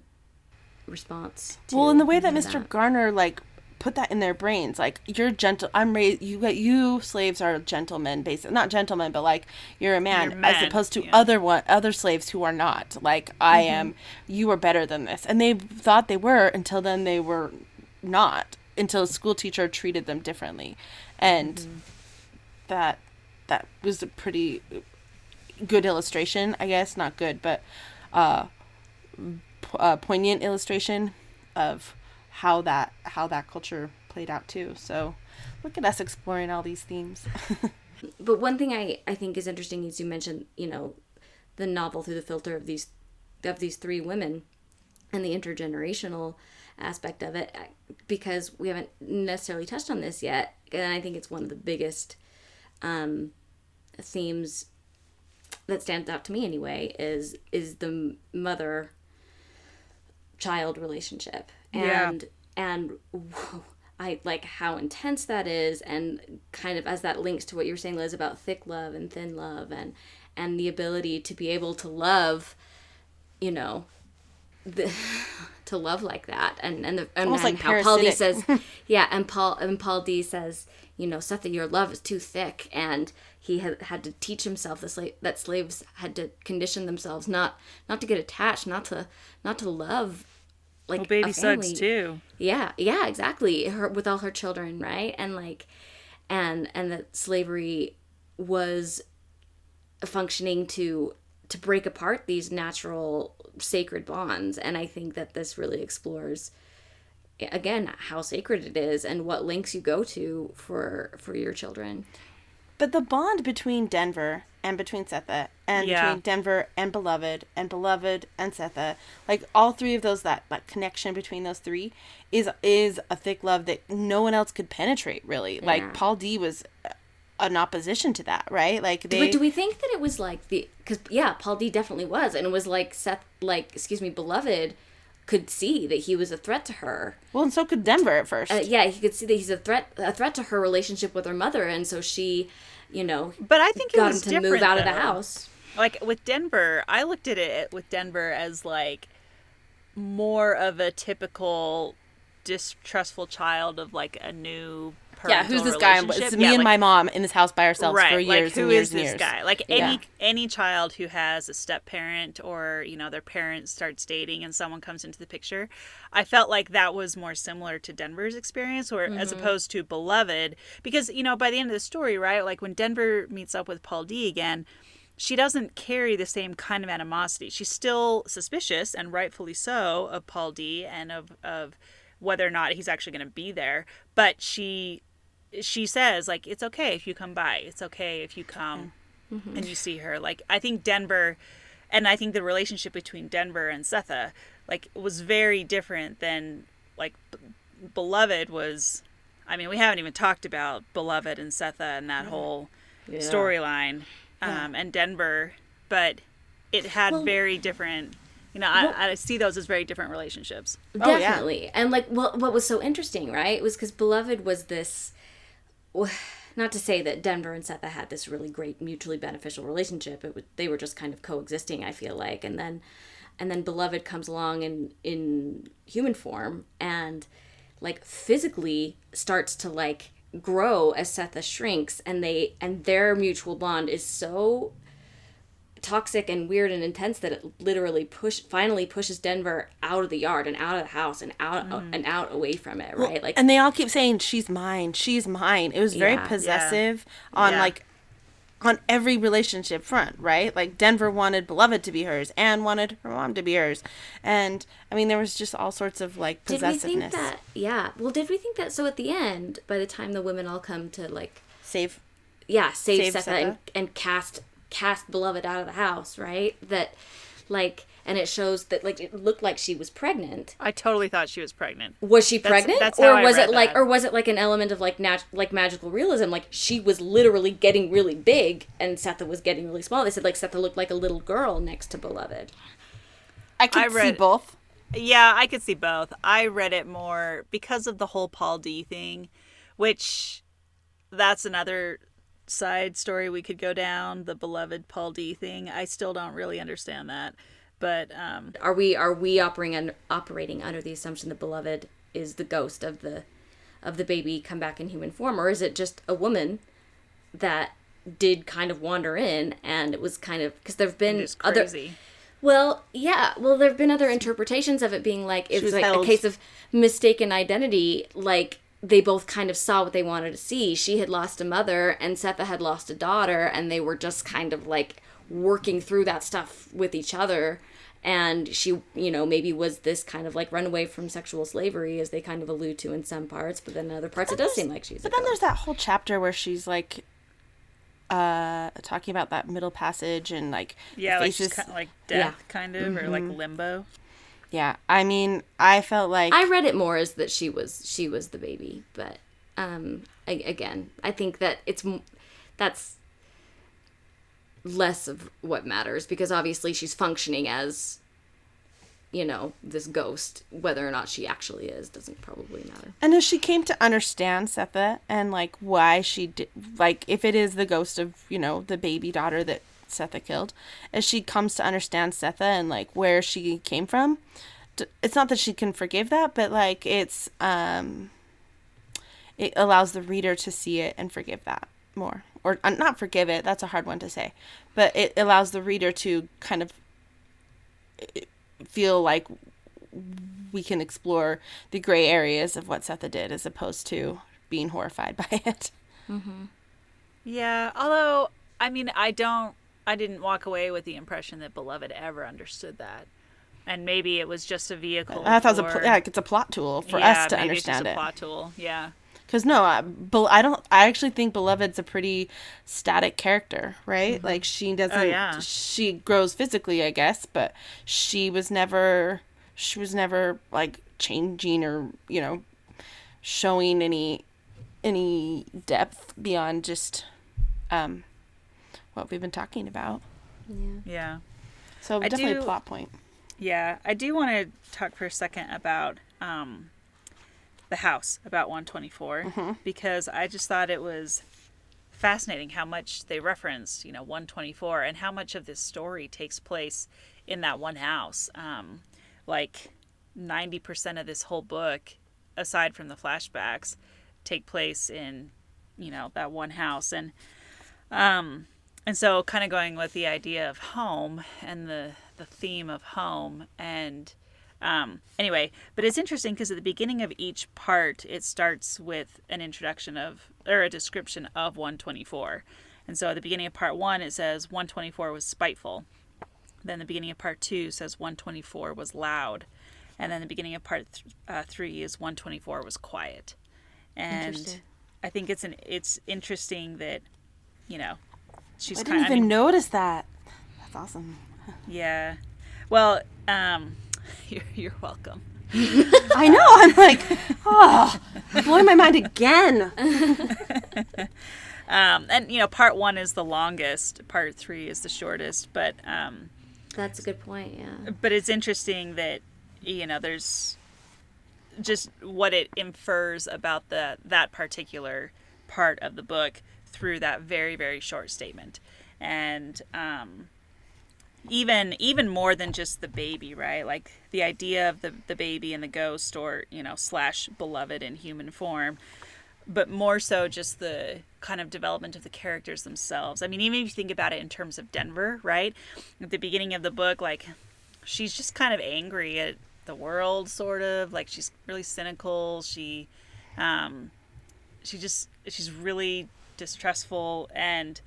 response. well, in the way that Mr. That. Garner, like, put that in their brains, like, you're gentle, I'm raised, you, you slaves are gentlemen, basically, not gentlemen, but like, you're a man, you're as opposed to yeah. other one, other slaves who are not, like, I mm-hmm. am, you are better than this. And they thought they were until then they were not until a school teacher treated them differently. And mm-hmm. that that was a pretty good illustration i guess. Not good but uh, uh poignant illustration of how that how that culture played out too. So look at us exploring all these themes. [LAUGHS] But one thing i i think is interesting is you mentioned you know the novel through the filter of these of these three women and the intergenerational aspect of it because we haven't necessarily touched on this yet and i think it's one of the biggest um, themes that stands out to me anyway is is the mother child relationship and yeah. and whoa, I like how intense that is and kind of as that links to what you were saying Liz about thick love and thin love and and the ability to be able to love you know the [SIGHS] to love like that. And and, the, and, and like how Paul D says [LAUGHS] yeah and Paul and Paul D says you know Sethe your love is too thick. And he had, had to teach himself that, that slaves had to condition themselves not not to get attached not to not to love like well, baby Suggs too. Yeah yeah exactly. Her with all her children right? And like and and that slavery was functioning to to break apart these natural sacred bonds and i think that this really explores again how sacred it is and what links you go to for for your children but the bond between denver and between sethe and yeah. between denver and beloved and beloved and sethe like all three of those that that connection between those three is is a thick love that no one else could penetrate really yeah. like paul d was an opposition to that, right? Like they. But do we think that it was like the because yeah, Paul D definitely was, and it was like Seth, like excuse me, beloved could see that he was a threat to her. Well, and so could Denver at first. Uh, yeah, he could see that he's a threat a threat to her relationship with her mother, and so she, you know, but I think got him to move out though. of the house. Like with Denver, I looked at it with Denver as like more of a typical distrustful child of like a new yeah, who's this guy? It's me yeah, and like, my mom in this house by ourselves right, for years like, who and years is this years. guy? Like any yeah. any child who has a step parent or you know their parents starts dating and someone comes into the picture, I felt like that was more similar to Denver's experience, or mm-hmm. as opposed to Beloved, because you know by the end of the story, right? Like when Denver meets up with Paul D again she doesn't carry the same kind of animosity. She's still suspicious, and rightfully so, of Paul D and of, of whether or not he's actually going to be there. But she she says like it's okay if you come by it's okay if you come mm-hmm. and you see her like i think denver and i think the relationship between denver and sethe like was very different than like B- beloved was i mean we haven't even talked about beloved and sethe and that yeah. whole yeah. storyline um, yeah. and denver but it had well, very different you know well, I, I, see those as very different relationships oh, definitely oh, and like well, what was so interesting right was because beloved was this not to say that Denver and Sethe had this really great mutually beneficial relationship. It was, they were just kind of coexisting. I feel like, and then, and then Beloved comes along in in human form and like physically starts to like grow as Sethe shrinks, and they and their mutual bond is so toxic and weird and intense that it literally push finally pushes Denver out of the yard and out of the house and out mm. and out away from it, right? Well, like and they all keep saying she's mine, she's mine. It was very yeah, possessive yeah. on yeah. like on every relationship front, right? Like Denver wanted beloved to be hers, and wanted her mom to be hers, and I mean there was just all sorts of like possessiveness. Did we think that? Yeah. Well, did we think that? So at the end, by the time the women all come to like save, yeah, save, save Sethe, Sethe. And, and cast cast beloved out of the house right? That like and it shows that like it looked like she was pregnant. I totally thought she was pregnant. Was she pregnant? that's, that's or was it like or was it like an element of like nat- like magical realism? Like she was literally getting really big and sethe was getting really small. They said like sethe looked like a little girl next to beloved. I could I read, see both. Yeah i could see both. I read it more because of the whole paul d thing which that's another side story we could go down, the beloved Paul D thing. I still don't really understand that. But um, are we are we operating under, operating under the assumption that beloved is the ghost of the of the baby come back in human form, or is it just a woman that did kind of wander in and it was kind of because there've been other well, yeah. Well, there have been other interpretations of it being like it was like held. a case of mistaken identity. Like they both kind of saw what they wanted to see. She had lost a mother, and Sethe had lost a daughter, and they were just kind of like working through that stuff with each other. And she, you know, maybe was this kind of like runaway from sexual slavery, as they kind of allude to in some parts, but then in other parts, it does seem like she's. But then there's that whole chapter where she's like, uh, talking about that middle passage and like yeah, like she's kind of like death, yeah. kind of, mm-hmm. or like mm-hmm. limbo. Yeah, I mean, I felt like I read it more as that she was she was the baby, but um, I, again, I think that it's that's less of what matters because obviously she's functioning as you know this ghost. Whether or not she actually is doesn't probably matter. And as she came to understand sethe and like why she did like if it is the ghost of you know the baby daughter that Sethe killed, as she comes to understand Sethe and like where she came from. It's not that she can forgive that, but like it's um it allows the reader to see it and forgive that more or uh, not forgive it that's a hard one to say but it allows the reader to kind of uh, feel like we can explore the gray areas of what Sethe did as opposed to being horrified [LAUGHS] by it. Mm-hmm. Yeah, although I mean, I don't I didn't walk away with the impression that Beloved ever understood that. And maybe it was just a vehicle. I thought for, it was a pl- yeah, it's a plot tool for yeah, us to understand it. plot tool, yeah. Because no, I, I don't. I actually think Beloved's a pretty static character, right? Mm-hmm. Like she doesn't. Oh, yeah. She grows physically, I guess, but she was never. She was never like changing or you know, showing any, any depth beyond just um, what we've been talking about. Yeah. Yeah. So definitely do, a plot point. Yeah, I do want to talk for a second about um, the house, about 124, mm-hmm. because I just thought it was fascinating how much they referenced, you know, 124 and how much of this story takes place in that one house. Um, like 90% of this whole book, aside from the flashbacks, take place in, you know, that one house. And, um, and so kind of going with the idea of home and the, the theme of home and, um, anyway, but it's interesting because at the beginning of each part, it starts with an introduction of, or a description of 124. And so at the beginning of part one, it says 124 was spiteful. Then the beginning of part two says 124 was loud. And then the beginning of part th- uh, three is 124 was quiet. And I think it's an it's interesting that, you know, she's. I didn't kinda, even I mean, notice that. That's awesome. Yeah. Well, um, [LAUGHS] you're, you're welcome. I know. I'm like, oh, blowing my mind again. [LAUGHS] um, and you know, part one is the longest. Part three is the shortest. But um, that's a good point. Yeah. But it's interesting that you know there's just what it infers about the that particular part of the book through that very very short statement, and um, even even more than just the baby right? Like the idea of the the baby and the ghost or you know slash beloved in human form but more so just the kind of development of the characters themselves. I mean even if you think about it in terms of denver right? At the beginning of the book like she's just kind of angry at the world sort of. Like she's really cynical. She um she just she's really distrustful and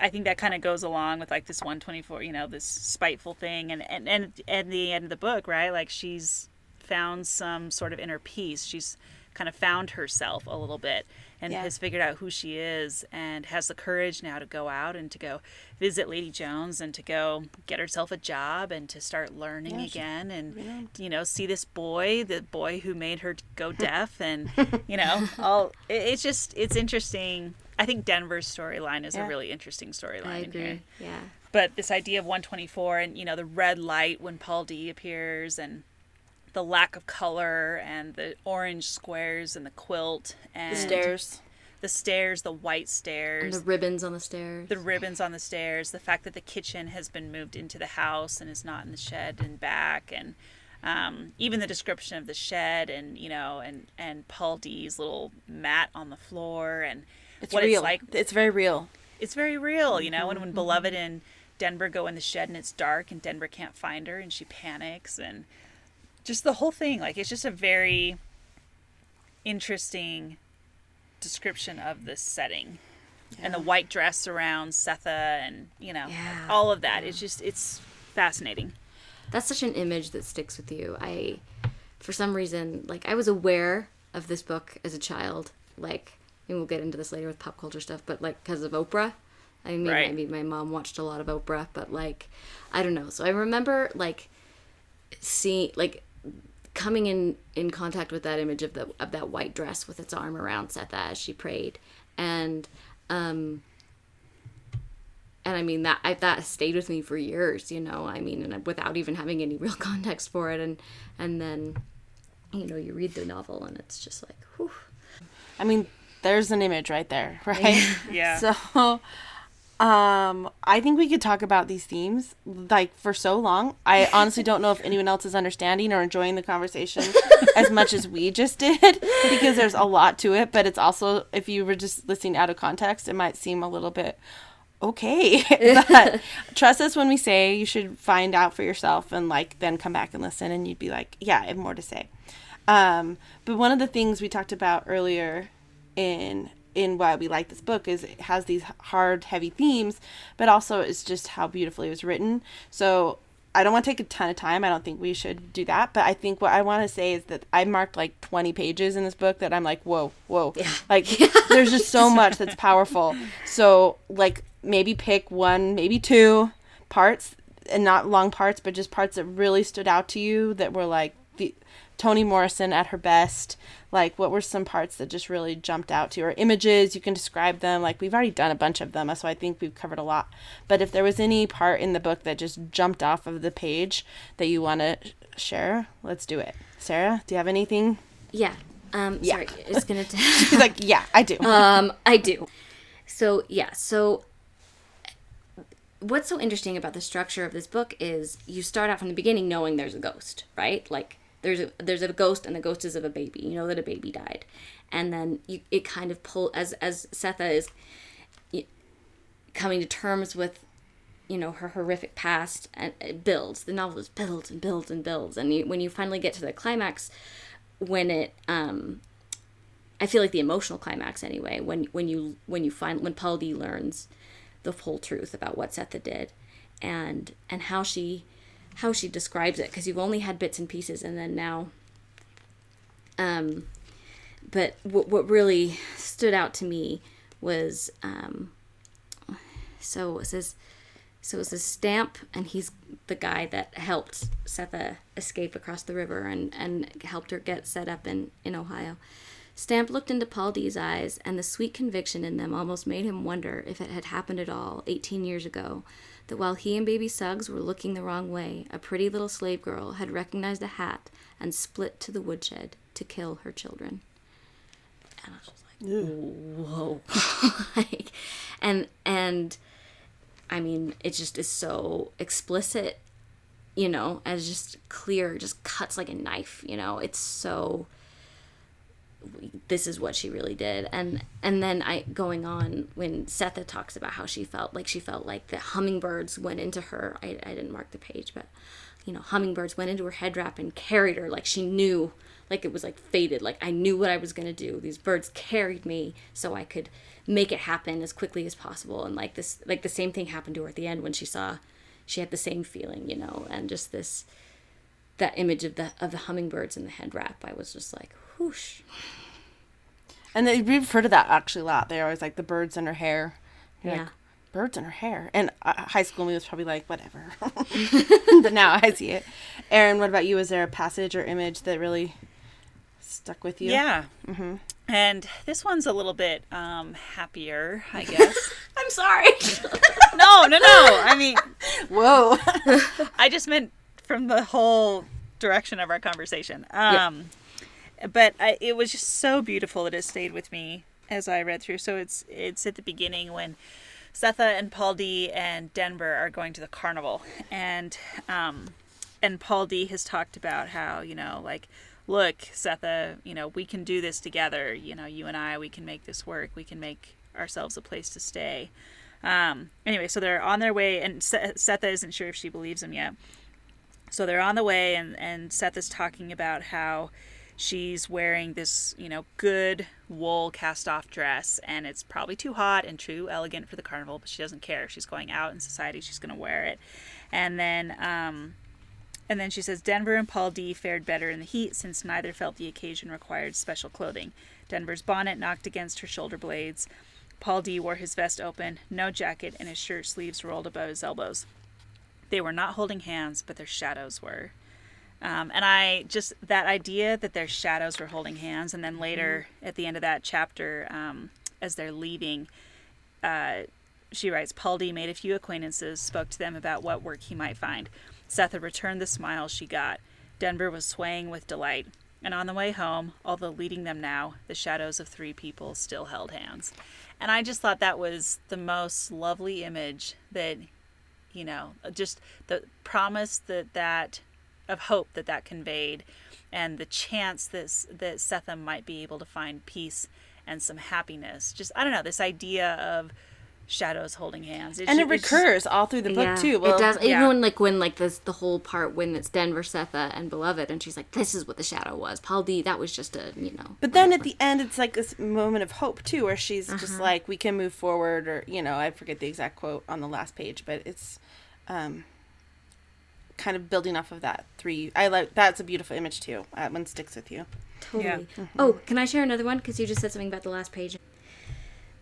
I think that kind of goes along with like this 124, you know, this spiteful thing, and and and at the end of the book, right? Like she's found some sort of inner peace. She's kind of found herself a little bit and yeah. has figured out who she is and has the courage now to go out and to go visit Lady Jones and to go get herself a job and to start learning yeah, again and yeah. you know see this boy the boy who made her go [LAUGHS] deaf and you know [LAUGHS] all it, it's just it's interesting I think Denver's storyline is a really interesting storyline in here. Yeah. But this idea of 124 and you know the red light when Paul D appears and the lack of color and the orange squares and the quilt and the stairs. The stairs, the white stairs. And the ribbons on the stairs. The ribbons on the stairs. The fact that the kitchen has been moved into the house and is not in the shed and back and um, even the description of the shed and you know and and Paul D's little mat on the floor and it's what real. it's like. It's very real. It's very real, you know. Mm-hmm. And when Beloved and Denver go in the shed and it's dark and Denver can't find her and she panics and just the whole thing, like it's just a very interesting description of this setting. Yeah. And the white dress around Sethe and, you know, yeah. all of that. It's just it's fascinating. That's such an image that sticks with you. I for some reason like I was aware of this book as a child. Like and we'll get into this later with pop culture stuff, but like because of Oprah. I mean, right. maybe my mom watched a lot of Oprah, but like, I don't know. So I remember like seeing like coming in in contact with that image of the of that white dress with its arm around Sethe as she prayed, and um, and I mean that I, that stayed with me for years. You know, I mean, and without even having any [LAUGHS] real context for it, and and then, you know, you read the novel and it's just like, whew. I mean, there's an image right there, [LAUGHS] right? yeah. [LAUGHS] So um I think we could talk about these themes like for so long. I honestly don't know if [LAUGHS] anyone else is understanding or enjoying the conversation as much as we just did [LAUGHS] because there's a lot to it, but it's also if you were just listening out of context, it might seem a little bit okay. [LAUGHS] but trust us when we say you should find out for yourself and like then come back and listen and you'd be like, yeah, I have more to say. Um, but one of the things we talked about earlier in in why we like this book is it has these hard heavy themes but also it's just how beautifully it was written so i don't want to take a ton of time i don't think we should do that but i think what i want to say is that i marked like 20 pages in this book that i'm like whoa whoa yeah. [LAUGHS] like there's just so [LAUGHS] much that's powerful so like maybe pick one maybe two parts and not long parts but just parts that really stood out to you that were like the Toni Morrison at her best. Like, what were some parts that just really jumped out to you? Or images, you can describe them. Like, we've already done a bunch of them, so I think we've covered a lot. But if there was any part in the book that just jumped off of the page that you want to share, let's do it. Sarah, do you have anything? Yeah. Um, yeah. Sorry, it's gonna. [LAUGHS] T- She's like, yeah, I do. Um, I do. So yeah, so what's so interesting about the structure of this book is you start out from the beginning knowing there's a ghost, right? Like there's a there's a ghost and the ghost is of a baby. You know that a baby died, and then you, it kind of pull as as Sethe is coming to terms with you know her horrific past and it builds. The novel just builds and builds and builds. And you, when you finally get to the climax when it um i feel like the emotional climax anyway when when you when you find when paul d learns the whole truth about what sethe did and and how she how she describes it because you've only had bits and pieces and then now um but what, what really stood out to me was um so it says so it says stamp and he's the guy that helped sethe escape across the river and and helped her get set up in in ohio. Stamp looked into Paul D's eyes, and the sweet conviction in them almost made him wonder if it had happened at all, eighteen years ago, that while he and baby Suggs were looking the wrong way, a pretty little slave girl had recognized a hat and split to the woodshed to kill her children. And I was just like, whoa. [LAUGHS] like, and, and, I mean, it just is so explicit, you know, as just clear, just cuts like a knife, you know, it's so this is what she really did. And and then i going on when sethe talks about how she felt like she felt like the hummingbirds went into her i, I didn't mark the page but you know hummingbirds went into her head wrap and carried her. Like she knew like it was like fated like i knew what i was going to do. These birds carried me so i could make it happen as quickly as possible. And like this like the same thing happened to her at the end when she saw she had the same feeling you know and just this that image of the of the hummingbirds in the head wrap. I was just like whoosh. And they, we've heard that actually a lot. They're always like the birds in her hair. You're yeah. Like, birds in her hair. And uh, high school me was probably like, whatever. [LAUGHS] [LAUGHS] but now I see it. Erin, what about you? Is there a passage or image that really stuck with you? Yeah. Mm-hmm. And this one's a little bit um, happier, I guess. [LAUGHS] I'm sorry. no, no, no. I mean, whoa. I just meant from the whole direction of our conversation. Um, but I, it was just so beautiful that it stayed with me as I read through. So it's it's at the beginning when Sethe and Paul D and Denver are going to the carnival, and um, and Paul D has talked about how you know like look Sethe, you know we can do this together. You know you and I we can make this work. We can make ourselves a place to stay. Um, anyway, so they're on their way, and Sethe isn't sure if she believes him yet. So they're on the way, and and Seth is talking about how she's wearing this, you know, good wool cast off dress, and it's probably too hot and too elegant for the carnival, but she doesn't care. She's going out in society, she's going to wear it. And then, um, and then she says Denver and Paul D fared better in the heat since neither felt the occasion required special clothing. Denver's bonnet knocked against her shoulder blades. Paul D wore his vest open, no jacket, and his shirt sleeves rolled above his elbows. They were not holding hands, but their shadows were. Um, and I just that idea that their shadows were holding hands, and then later mm-hmm. at the end of that chapter, um, as they're leaving, uh, she writes, Paul D made a few acquaintances, spoke to them about what work he might find. Sethe returned the smile she got. Denver was swaying with delight. And on the way home, although leading them now, the shadows of three people still held hands. And I just thought that was the most lovely image that, you know, just the promise that that of hope that that conveyed and the chance that that Sethe might be able to find peace and some happiness. Just I don't know this idea of shadows holding hands, it's and it recurs all through the book yeah, too. Well, it does. Yeah. Even like when like this the whole part when it's Denver, Sethe, and Beloved, and she's like, "This is what the shadow was." Paul D. That was just a you know. But then at the end, it's like this moment of hope too, where she's uh-huh. just like, "We can move forward," or you know, I forget the exact quote on the last page, but it's. um kind of building off of that three i like that's a beautiful image too that one sticks with you totally yeah. mm-hmm. oh can i share another one because you just said something about the last page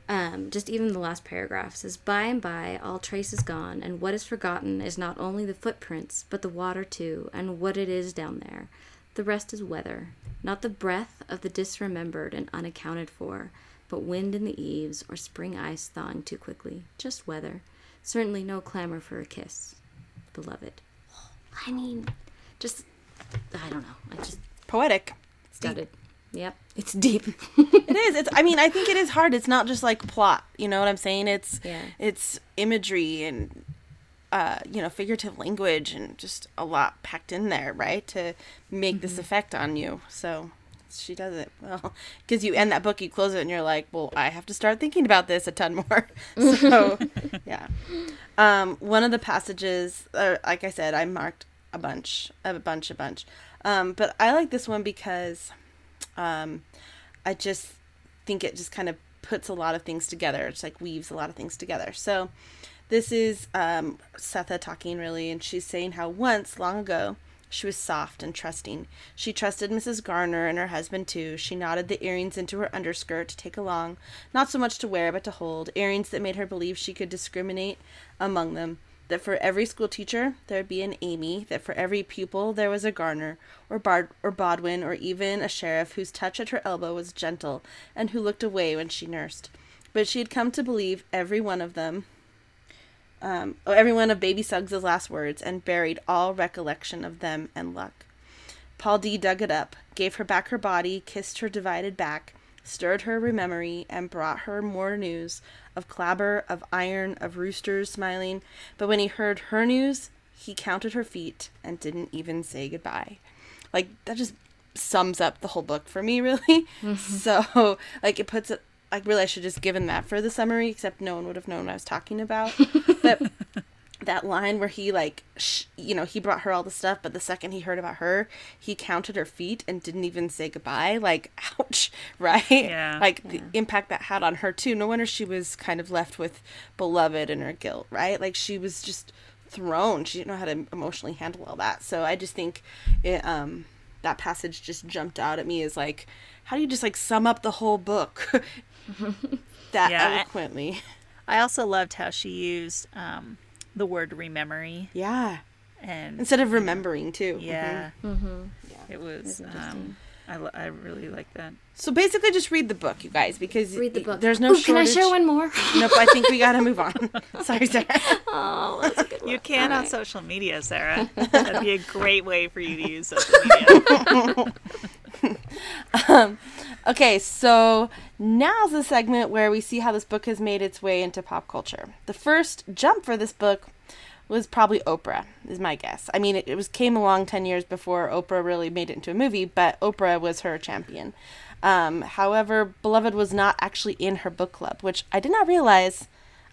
um, just even the last paragraph says by and by all trace is gone and what is forgotten is not only the footprints but the water too and what it is down there The rest is weather, not the breath of the disremembered and unaccounted for, but wind in the eaves or spring ice thawing too quickly. Just weather. Certainly no clamor for a kiss. Beloved. I mean, just, I don't know. I just. Poetic. Started. Yep. It's deep. [LAUGHS] it is. It's I mean, I think it is hard. It's not just like plot, you know what I'm saying? It's yeah. it's imagery and uh, you know, figurative language and just a lot packed in there, right? To make mm-hmm. this effect on you. So she does it well [LAUGHS] because you end that book, you close it, and you're like, well, I have to start thinking about this a ton more. [LAUGHS] so, [LAUGHS] yeah. Um, one of the passages, uh, like I said, I marked a bunch, a bunch, a bunch. Um, but I like this one because um, I just think it just kind of puts a lot of things together. It's like weaves a lot of things together. So this is um, Sethe talking really, and she's saying how once, long ago, she was soft and trusting. She trusted Mrs. Garner and her husband too. She knotted the earrings into her underskirt to take along, not so much to wear but to hold, earrings that made her believe she could discriminate among them that for every school teacher there would be an Amy, that for every pupil there was a Garner, or Bard or Bodwin, or even a sheriff whose touch at her elbow was gentle, and who looked away when she nursed. But she had come to believe every one of them, um, every one of Baby Suggs's last words, and buried all recollection of them and luck. Paul D dug it up, gave her back her body, kissed her divided back, stirred her rememory, and brought her more news of clabber, of iron, of roosters smiling. But when he heard her news, he counted her feet and didn't even say goodbye. Like, that just sums up the whole book for me, [LAUGHS] really. Mm-hmm. So, like, it puts it, like, really, I should just given that for the summary, except no one would have known what I was talking about. [LAUGHS] but that line where he like sh- you know he brought her all the stuff but the second he heard about her he counted her feet and didn't even say goodbye. Like [LAUGHS] ouch right? Yeah. Like yeah. the impact that had on her too. No wonder she was kind of left with beloved and her guilt right? Like she was just thrown. She didn't know how to emotionally handle all that. So i just think it um that passage just jumped out at me as like how do you just like sum up the whole book [LAUGHS] that yeah, eloquently I also loved how she used um the word rememory. Yeah. And instead of remembering too. Yeah. Mm-hmm. Mm-hmm. Yeah. It was. Um, I, I really like that. So basically, just read the book, you guys, because read the book. There's no. Ooh, can I share one more? [LAUGHS] nope. I think we gotta move on. [LAUGHS] Sorry, Sarah. Oh, that's a good one. You can All on right. social media, Sarah. [LAUGHS] That'd be a great way for you to use social media. [LAUGHS] um, okay, so now's the segment where we see how this book has made its way into pop culture. The first jump for this book was probably Oprah, is my guess. I mean, it, it was came along ten years before Oprah really made it into a movie, but Oprah was her champion. Um, however, Beloved was not actually in her book club, which I did not realize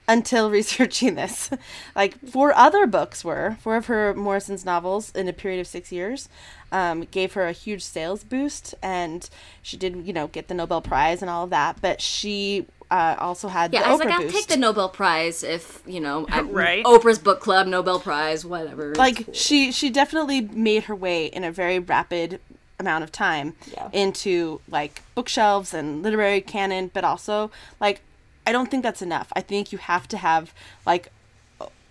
until [LAUGHS] researching this. like four other books were four of her Morrison's novels in a period of six years. Um, gave her a huge sales boost, and she did, you know, get the Nobel Prize and all of that. But she uh, also had yeah, I was Oprah like, I'll take the Nobel Prize if you know, [LAUGHS] right? Oprah's book club, Nobel Prize, whatever. Like cool. she she definitely made her way in a very rapid amount of time yeah. into like bookshelves and literary canon, but also like I don't think that's enough. I think you have to have like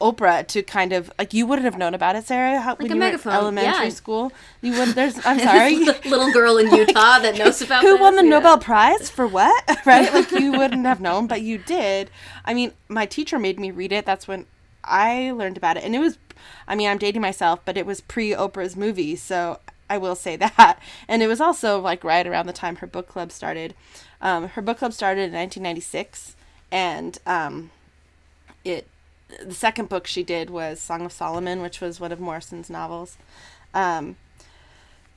Oprah to kind of like you wouldn't have known about it, Sarah, how, like when you megaphone. were elementary yeah. school. You wouldn't. there's [LAUGHS] I'm sorry, little girl in Utah that [LAUGHS] knows about who this? won the yeah. Nobel Prize for what, [LAUGHS] right? Like you wouldn't have known, but you did. I mean, my teacher made me read it. That's when I learned about it, and it was. I mean, I'm dating myself, but it was pre Oprah's movie, so I will say that. And it was also like right around the time her book club started. Um, her book club started in 1996 and um, it the second book she did was Song of Solomon, which was one of Morrison's novels. Um,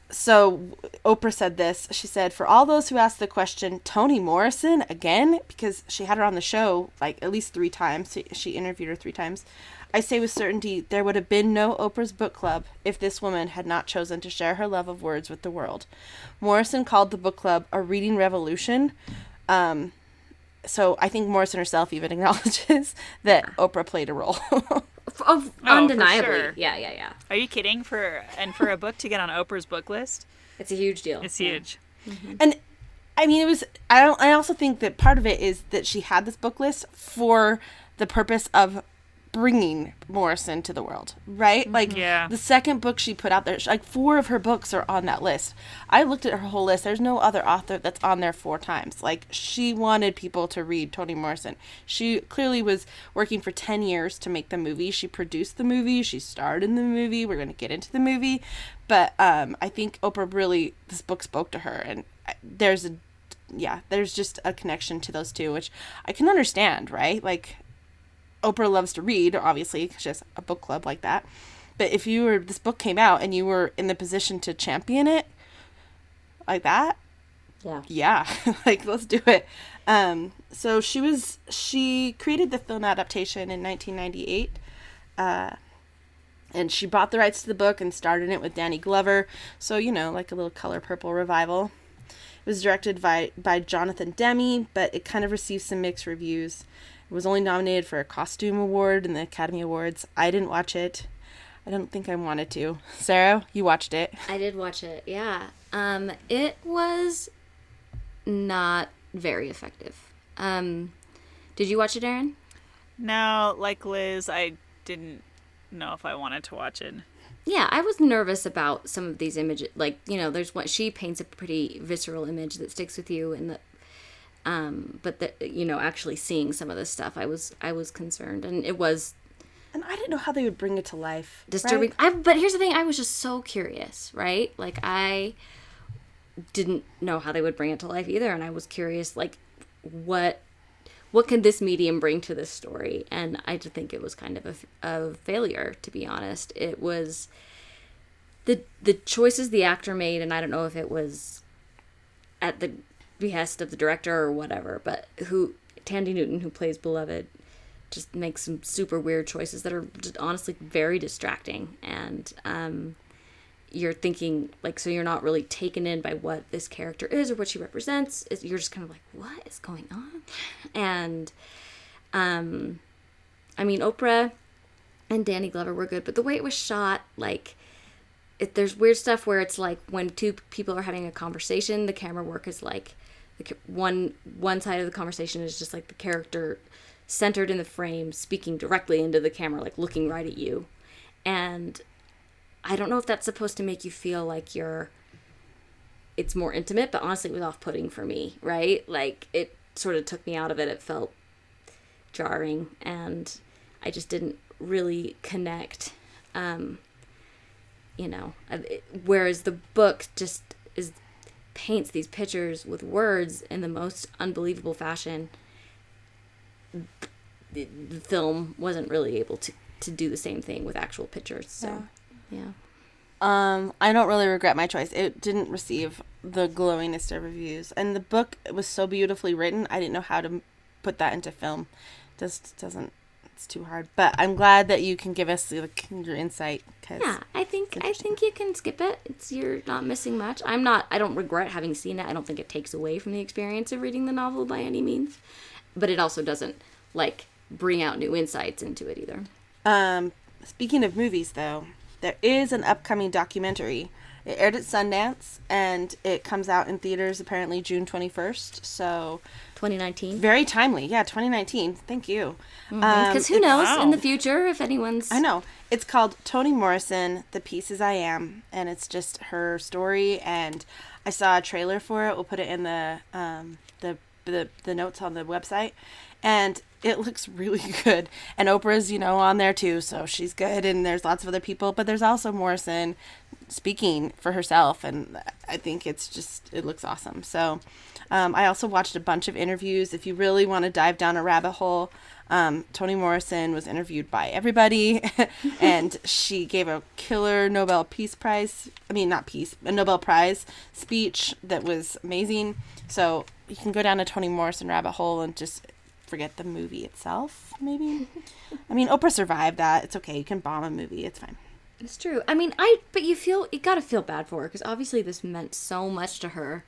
so Oprah said this. She said, "For all those who ask the question, Toni Morrison again, because she had her on the show like at least three times. She, she interviewed her three times. I say with certainty there would have been no Oprah's book club if this woman had not chosen to share her love of words with the world. Morrison called the book club a reading revolution." Um, so I think Morrison herself even [LAUGHS] acknowledges that Oprah played a role. of, oh, undeniably. Sure. Yeah, yeah, yeah. Are you kidding? For and for a book to get on Oprah's book list, it's a huge deal. It's huge. Mm-hmm. And I mean, it was. I don't. I also think that part of it is that she had this book list for the purpose of bringing Morrison to the world, right? Mm-hmm. Like yeah. the second book she put out there, like four of her books are on that list. I looked at her whole list. There's no other author that's on there four times. Like she wanted people to read Toni Morrison. She clearly was working for 10 years to make the movie. She produced the movie, she starred in the movie. We're going to get into the movie, but um I think Oprah really this book spoke to her and uh, there's a yeah, there's just a connection to those two, which I can understand, right? Like Oprah loves to read, obviously, because she has a book club like that. But if you were this book came out and you were in the position to champion it like that, yeah, yeah, [LAUGHS] like let's do it. Um, so she was she created the film adaptation in 1998. Uh, and she bought the rights to the book and started it with Danny Glover. So, you know, like a little color purple revival. It was directed by, by Jonathan Demme, but it kind of received some mixed reviews. It was only nominated for a costume award in the Academy Awards. I didn't watch it. I don't think I wanted to. [LAUGHS] Sarah, you watched it. I did watch it. Yeah. Um it was not very effective. Um did you watch it, Aaron? No, like Liz, I didn't know if I wanted to watch it. Yeah, I was nervous about some of these images. Like, you know, there's what she paints a pretty visceral image that sticks with you, and the um but that you know actually seeing some of this stuff i was i was concerned. And it was and i didn't know how they would bring it to life disturbing. right? I, but here's the thing i was just so curious right? Like i didn't know how they would bring it to life either. And i was curious like what what can this medium bring to this story? And i just think it was kind of a, a failure to be honest. It was the the choices the actor made and i don't know if it was at the behest of the director or whatever, but who Thandie Newton, who plays Beloved, just makes some super weird choices that are just honestly very distracting. And um, you're thinking like, so you're not really taken in by what this character is or what she represents. You're just kind of like, what is going on? And um, I mean, Oprah and Danny Glover were good, but the way it was shot, like. It, there's weird stuff where it's like when two people are having a conversation, the camera work is like one one side of the conversation is just like the character centered in the frame speaking directly into the camera like looking right at you. And i don't know if that's supposed to make you feel like you're it's more intimate but honestly it was off-putting for me right? Like it sort of took me out of it. It felt jarring and i just didn't really connect um you know whereas the book just is paints these pictures with words in the most unbelievable fashion the, film wasn't really able to to do the same thing with actual pictures so yeah. yeah. Um, I don't really regret my choice. It didn't receive the glowingest of reviews, and the book was so beautifully written. I didn't know how to put that into film. Just doesn't it's too hard. But I'm glad that you can give us like, your insight. Cause yeah, I think I think you can skip it. It's you're not missing much. I'm not. I don't regret having seen it. I don't think it takes away from the experience of reading the novel by any means. But it also doesn't like bring out new insights into it either. Um, speaking of movies, though, there is an upcoming documentary. It aired at Sundance, and it comes out in theaters apparently June 21st. So 2019. Very timely. Yeah, 2019. Thank you. Because mm-hmm. um, who knows wow. in the future if anyone's. I know. It's called Toni Morrison, The Pieces I Am, and it's just her story. And I saw a trailer for it. We'll put it in the um, the, the the notes on the website, and it looks [LAUGHS] really good. And Oprah's, you know, on there too, so she's good. And there's lots of other people, but there's also Morrison speaking for herself, and I think it's just it looks awesome. So um, I also watched a bunch of interviews. If you really want to dive down a rabbit hole, um, Toni Morrison was interviewed by everybody, [LAUGHS] and she gave a killer Nobel Peace Prize. I mean, not peace, a Nobel Prize speech that was amazing. So you can go down a Toni Morrison rabbit hole and just forget the movie itself. Maybe. [LAUGHS] I mean, Oprah survived that. It's okay. You can bomb a movie. It's fine. It's true. I mean, I but you feel you gotta feel bad for her because obviously this meant so much to her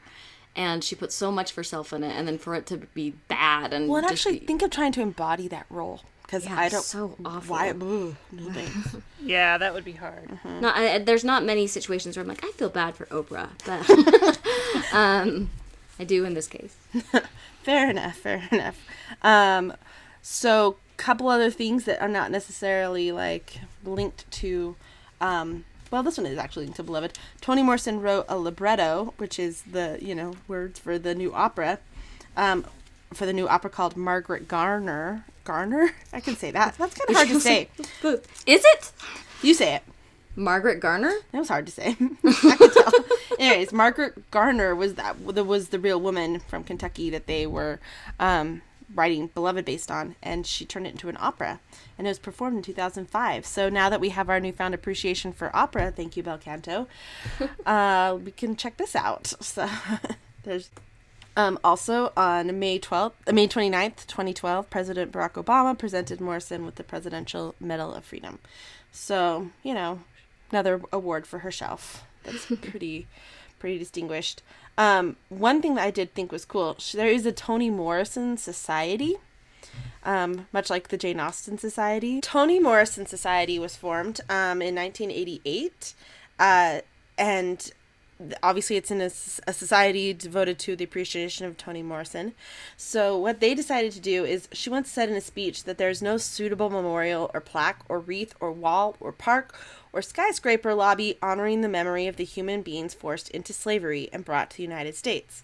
and she put so much of herself in it, and then for it to be bad and well, and actually be... think of trying to embody that role because yeah, I don't so awful. Why? no [LAUGHS] yeah, that would be hard. Mm-hmm. No, I, there's not many situations where I'm like, I feel bad for Oprah, but [LAUGHS] um, I do in this case. [LAUGHS] fair enough. Fair enough. Um, so couple other things that are not necessarily like linked to um, well, this one is actually linked to Beloved. Toni Morrison wrote a libretto, which is the you know words for the new opera, um, for the new opera called Margaret Garner. Garner, I can say that. That's kind of hard to say. [LAUGHS] Is it? You say it. Margaret Garner. That was hard to say. [LAUGHS] I can tell. [LAUGHS] Anyways, Margaret Garner was that was the real woman from Kentucky that they were um, writing Beloved based on, and she turned it into an opera, and it was performed in 2005. So now that we have our newfound appreciation for opera, thank you, Bel Canto, [LAUGHS] uh, we can check this out. [LAUGHS] So there's um, also on May 12th, uh, May 29th, 2012, President Barack Obama presented Morrison with the Presidential Medal of Freedom. So you know, another award for herself. That's [LAUGHS] pretty, pretty distinguished. Um, one thing that I did think was cool, there is a Toni Morrison Society, um, much like the Jane Austen Society. Toni Morrison Society was formed um, in 1988, uh, and obviously it's in a, a, society devoted to the appreciation of Toni Morrison. So what they decided to do is she once said in a speech that there's no suitable memorial or plaque or wreath or wall or park or skyscraper lobby honoring the memory of the human beings forced into slavery and brought to the United States.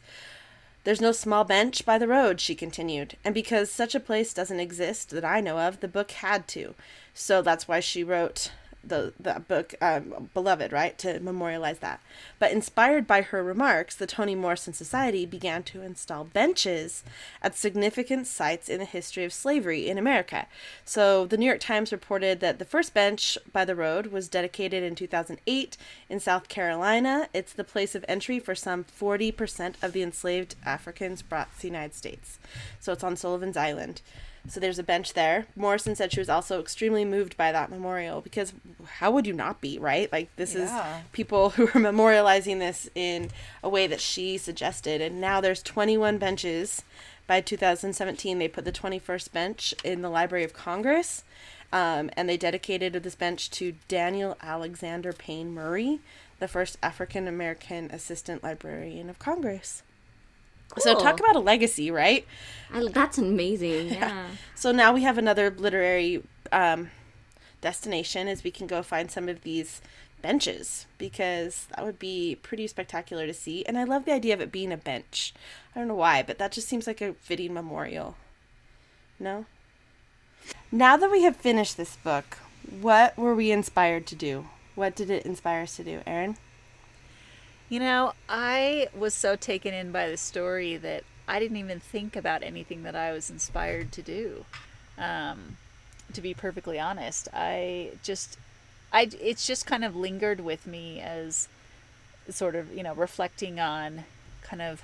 There's no small bench by the road, she continued, and because such a place doesn't exist that I know of, the book had to. So that's why she wrote the the book um, beloved right to memorialize that. But inspired by her remarks the toni morrison society began to install benches at significant sites in the history of slavery in america. So the new york times reported that the first bench by the road was dedicated in 2008 in south carolina. It's the place of entry for some 40% of the enslaved africans brought to the united states. So it's on sullivan's island so there's a bench there. Morrison said she was also extremely moved by that memorial because how would you not be, right? Like this yeah. is people [LAUGHS] who are memorializing this in a way that she suggested and now there's 21 benches. By 2017 they put the 21st bench in the Library of Congress. Um, and they dedicated this bench to Daniel Alexander Payne Murray, the first African American assistant librarian of Congress. Cool. So talk about a legacy, right? I, that's amazing. [LAUGHS] Yeah. so now we have another literary um, destination as we can go find some of these benches because that would be pretty spectacular to see. And I love the idea of it being a bench. I don't know why, but that just seems like a fitting memorial. No? Now that we have finished this book, what were we inspired to do? What did it inspire us to do, Erin? You know, I was so taken in by the story that I didn't even think about anything that I was inspired to do. Um, to be perfectly honest, I just, I it's just kind of lingered with me as sort of you know reflecting on kind of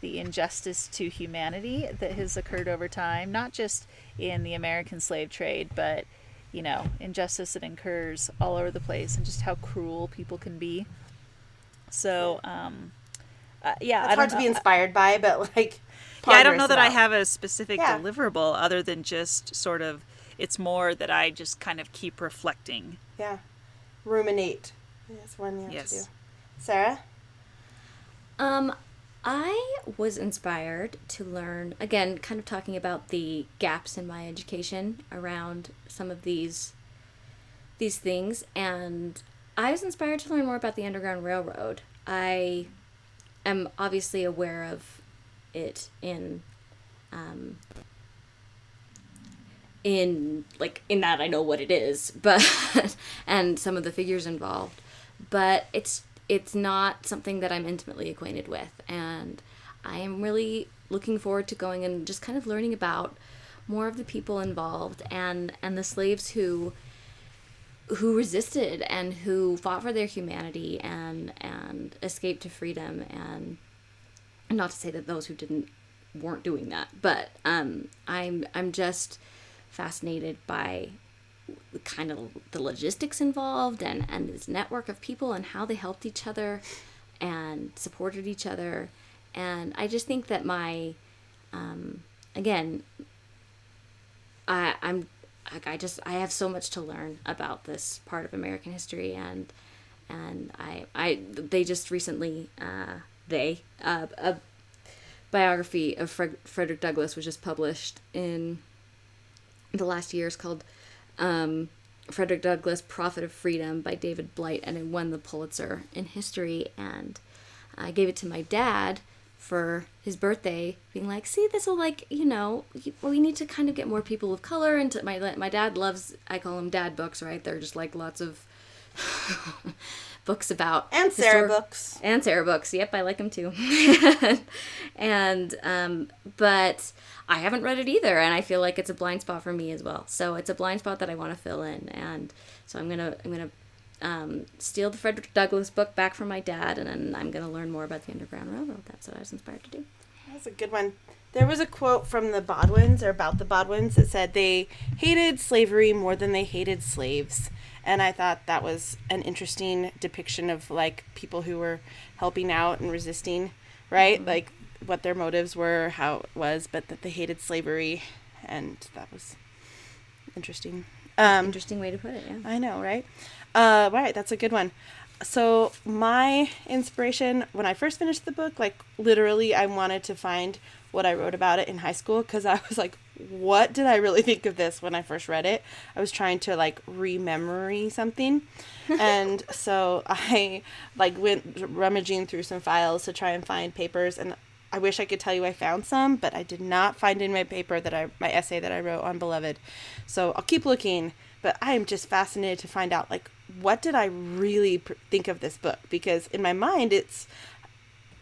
the injustice to humanity that has occurred over time, not just in the American slave trade, but you know injustice that occurs all over the place, and just how cruel people can be. So, um, uh, yeah, it's hard to be inspired by, but like, yeah, I don't know that I have a specific yeah. deliverable other than just sort of. It's more that I just kind of keep reflecting. Yeah, ruminate. That's one you have yes. to do. Sarah. Um, I was inspired to learn again, kind of talking about the gaps in my education around some of these these things, and I was inspired to learn more about the Underground Railroad. I am obviously aware of it in um, in like in that I know what it is, [LAUGHS] but and some of the figures involved, but it's it's not something that I'm intimately acquainted with, and I am really looking forward to going and just kind of learning about more of the people involved and and the slaves who who resisted and who fought for their humanity and and escaped to freedom. And not to say that those who didn't weren't doing that but um, i'm i'm just fascinated by the kind of the logistics involved and and this network of people and how they helped each other and supported each other. And i just think that my um, again I, I'm like I just I have so much to learn about this part of American history and and I I they just recently uh, they uh, a biography of Fred, Frederick Douglass was just published in the last year is called um, Frederick Douglass, Prophet of Freedom by David Blight, and it won the Pulitzer in history. And I gave it to my dad for his birthday, being like, "See, this will like you know, we need to kind of get more people of color." And my my dad loves, I call them dad books, right? They're just like lots of [LAUGHS] books about and Sarah books and Sarah books. Yep, I like them too. [LAUGHS] and um, but I haven't read it either, and I feel like it's a blind spot for me as well. So it's a blind spot that I want to fill in, and so I'm gonna I'm gonna um, steal the Frederick Douglass book back from my dad, and then I'm gonna learn more about the Underground Railroad. That's what I was inspired to do. That's a good one. There was a quote from the Bodwins, or about the Bodwins, that said they hated slavery more than they hated slaves and I thought that was an interesting depiction of like people who were helping out and resisting, right? Mm-hmm. Like what their motives were, how it was, but that they hated slavery, and that was interesting. Um, interesting way to put it. Yeah, I know, right? Uh, right, that's a good one. So my inspiration when I first finished the book, like literally, I wanted to find what I wrote about it in high school because I was like, what did I really think of this when I first read it? I was trying to like rememory something. [LAUGHS] and so I like went rummaging through some files to try and find papers and I wish I could tell you I found some, but I did not find in my paper that I my essay that I wrote on Beloved. So I'll keep looking, but I am just fascinated to find out like what did I really pr- think of this book because in my mind it's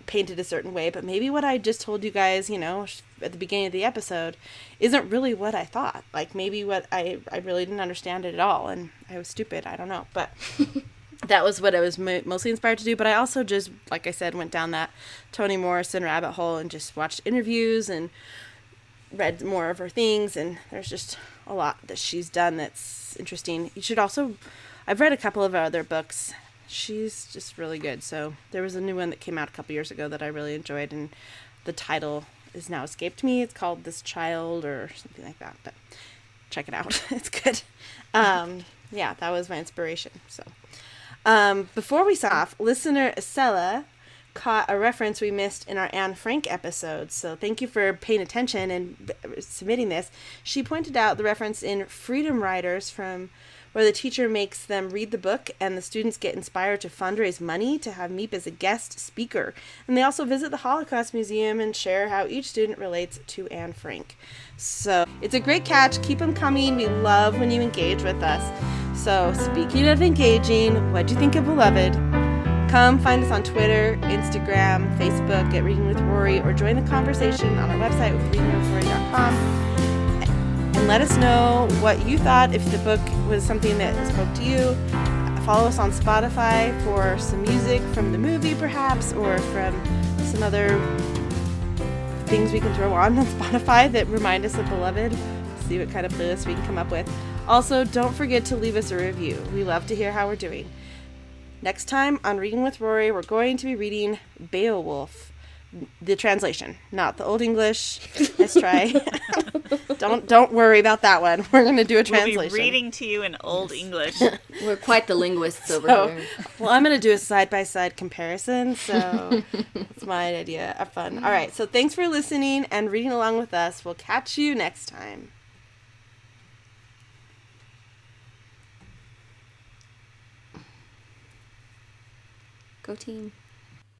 painted a certain way, but maybe what I just told you guys, you know, at the beginning of the episode isn't really what I thought. Like maybe what I I really didn't understand it at all and I was stupid, I don't know. But [LAUGHS] that was what I was mo- mostly inspired to do, but I also just like I said went down that Toni Morrison rabbit hole and just watched interviews and read more of her things and there's just a lot that she's done that's interesting. You should also I've read a couple of her other books she's just really good. So there was a new one that came out a couple years ago that I really enjoyed, and the title is now escaped me. It's called This Child or something like that. But check it out. [LAUGHS] it's good. Um, yeah, that was my inspiration. So um, before we sign off, listener Sella caught a reference we missed in our Anne Frank episode. So thank you for paying attention and submitting this. She pointed out the reference in Freedom Writers from where the teacher makes them read the book and the students get inspired to fundraise money to have Miep as a guest speaker. And they also visit the Holocaust Museum and share how each student relates to Anne Frank. So it's a great catch. Keep them coming. We love when you engage with us. So, speaking of engaging, what do you think of Beloved? Come find us on Twitter, Instagram, Facebook at Reading with Rory, or join the conversation on our website with readingwithrory.com and let us know what you thought if the book was something that spoke to you. Follow us on Spotify for some music from the movie, perhaps, or from some other things we can throw on [LAUGHS] on Spotify that remind us of Beloved. See what kind of playlist we can come up with. Also, don't forget to leave us a review. We love to hear how we're doing. Next time on Reading with Rory, we're going to be reading Beowulf the translation, not the old English. Let's try. [LAUGHS] don't don't worry about that one. We're going to do a translation. We'll be reading to you in old English. [LAUGHS] We're quite the linguists over so, here. Well, I'm going to do a side by side comparison. So [LAUGHS] that's my idea of fun. All right. So thanks for listening and reading along with us. We'll catch you next time. Go team.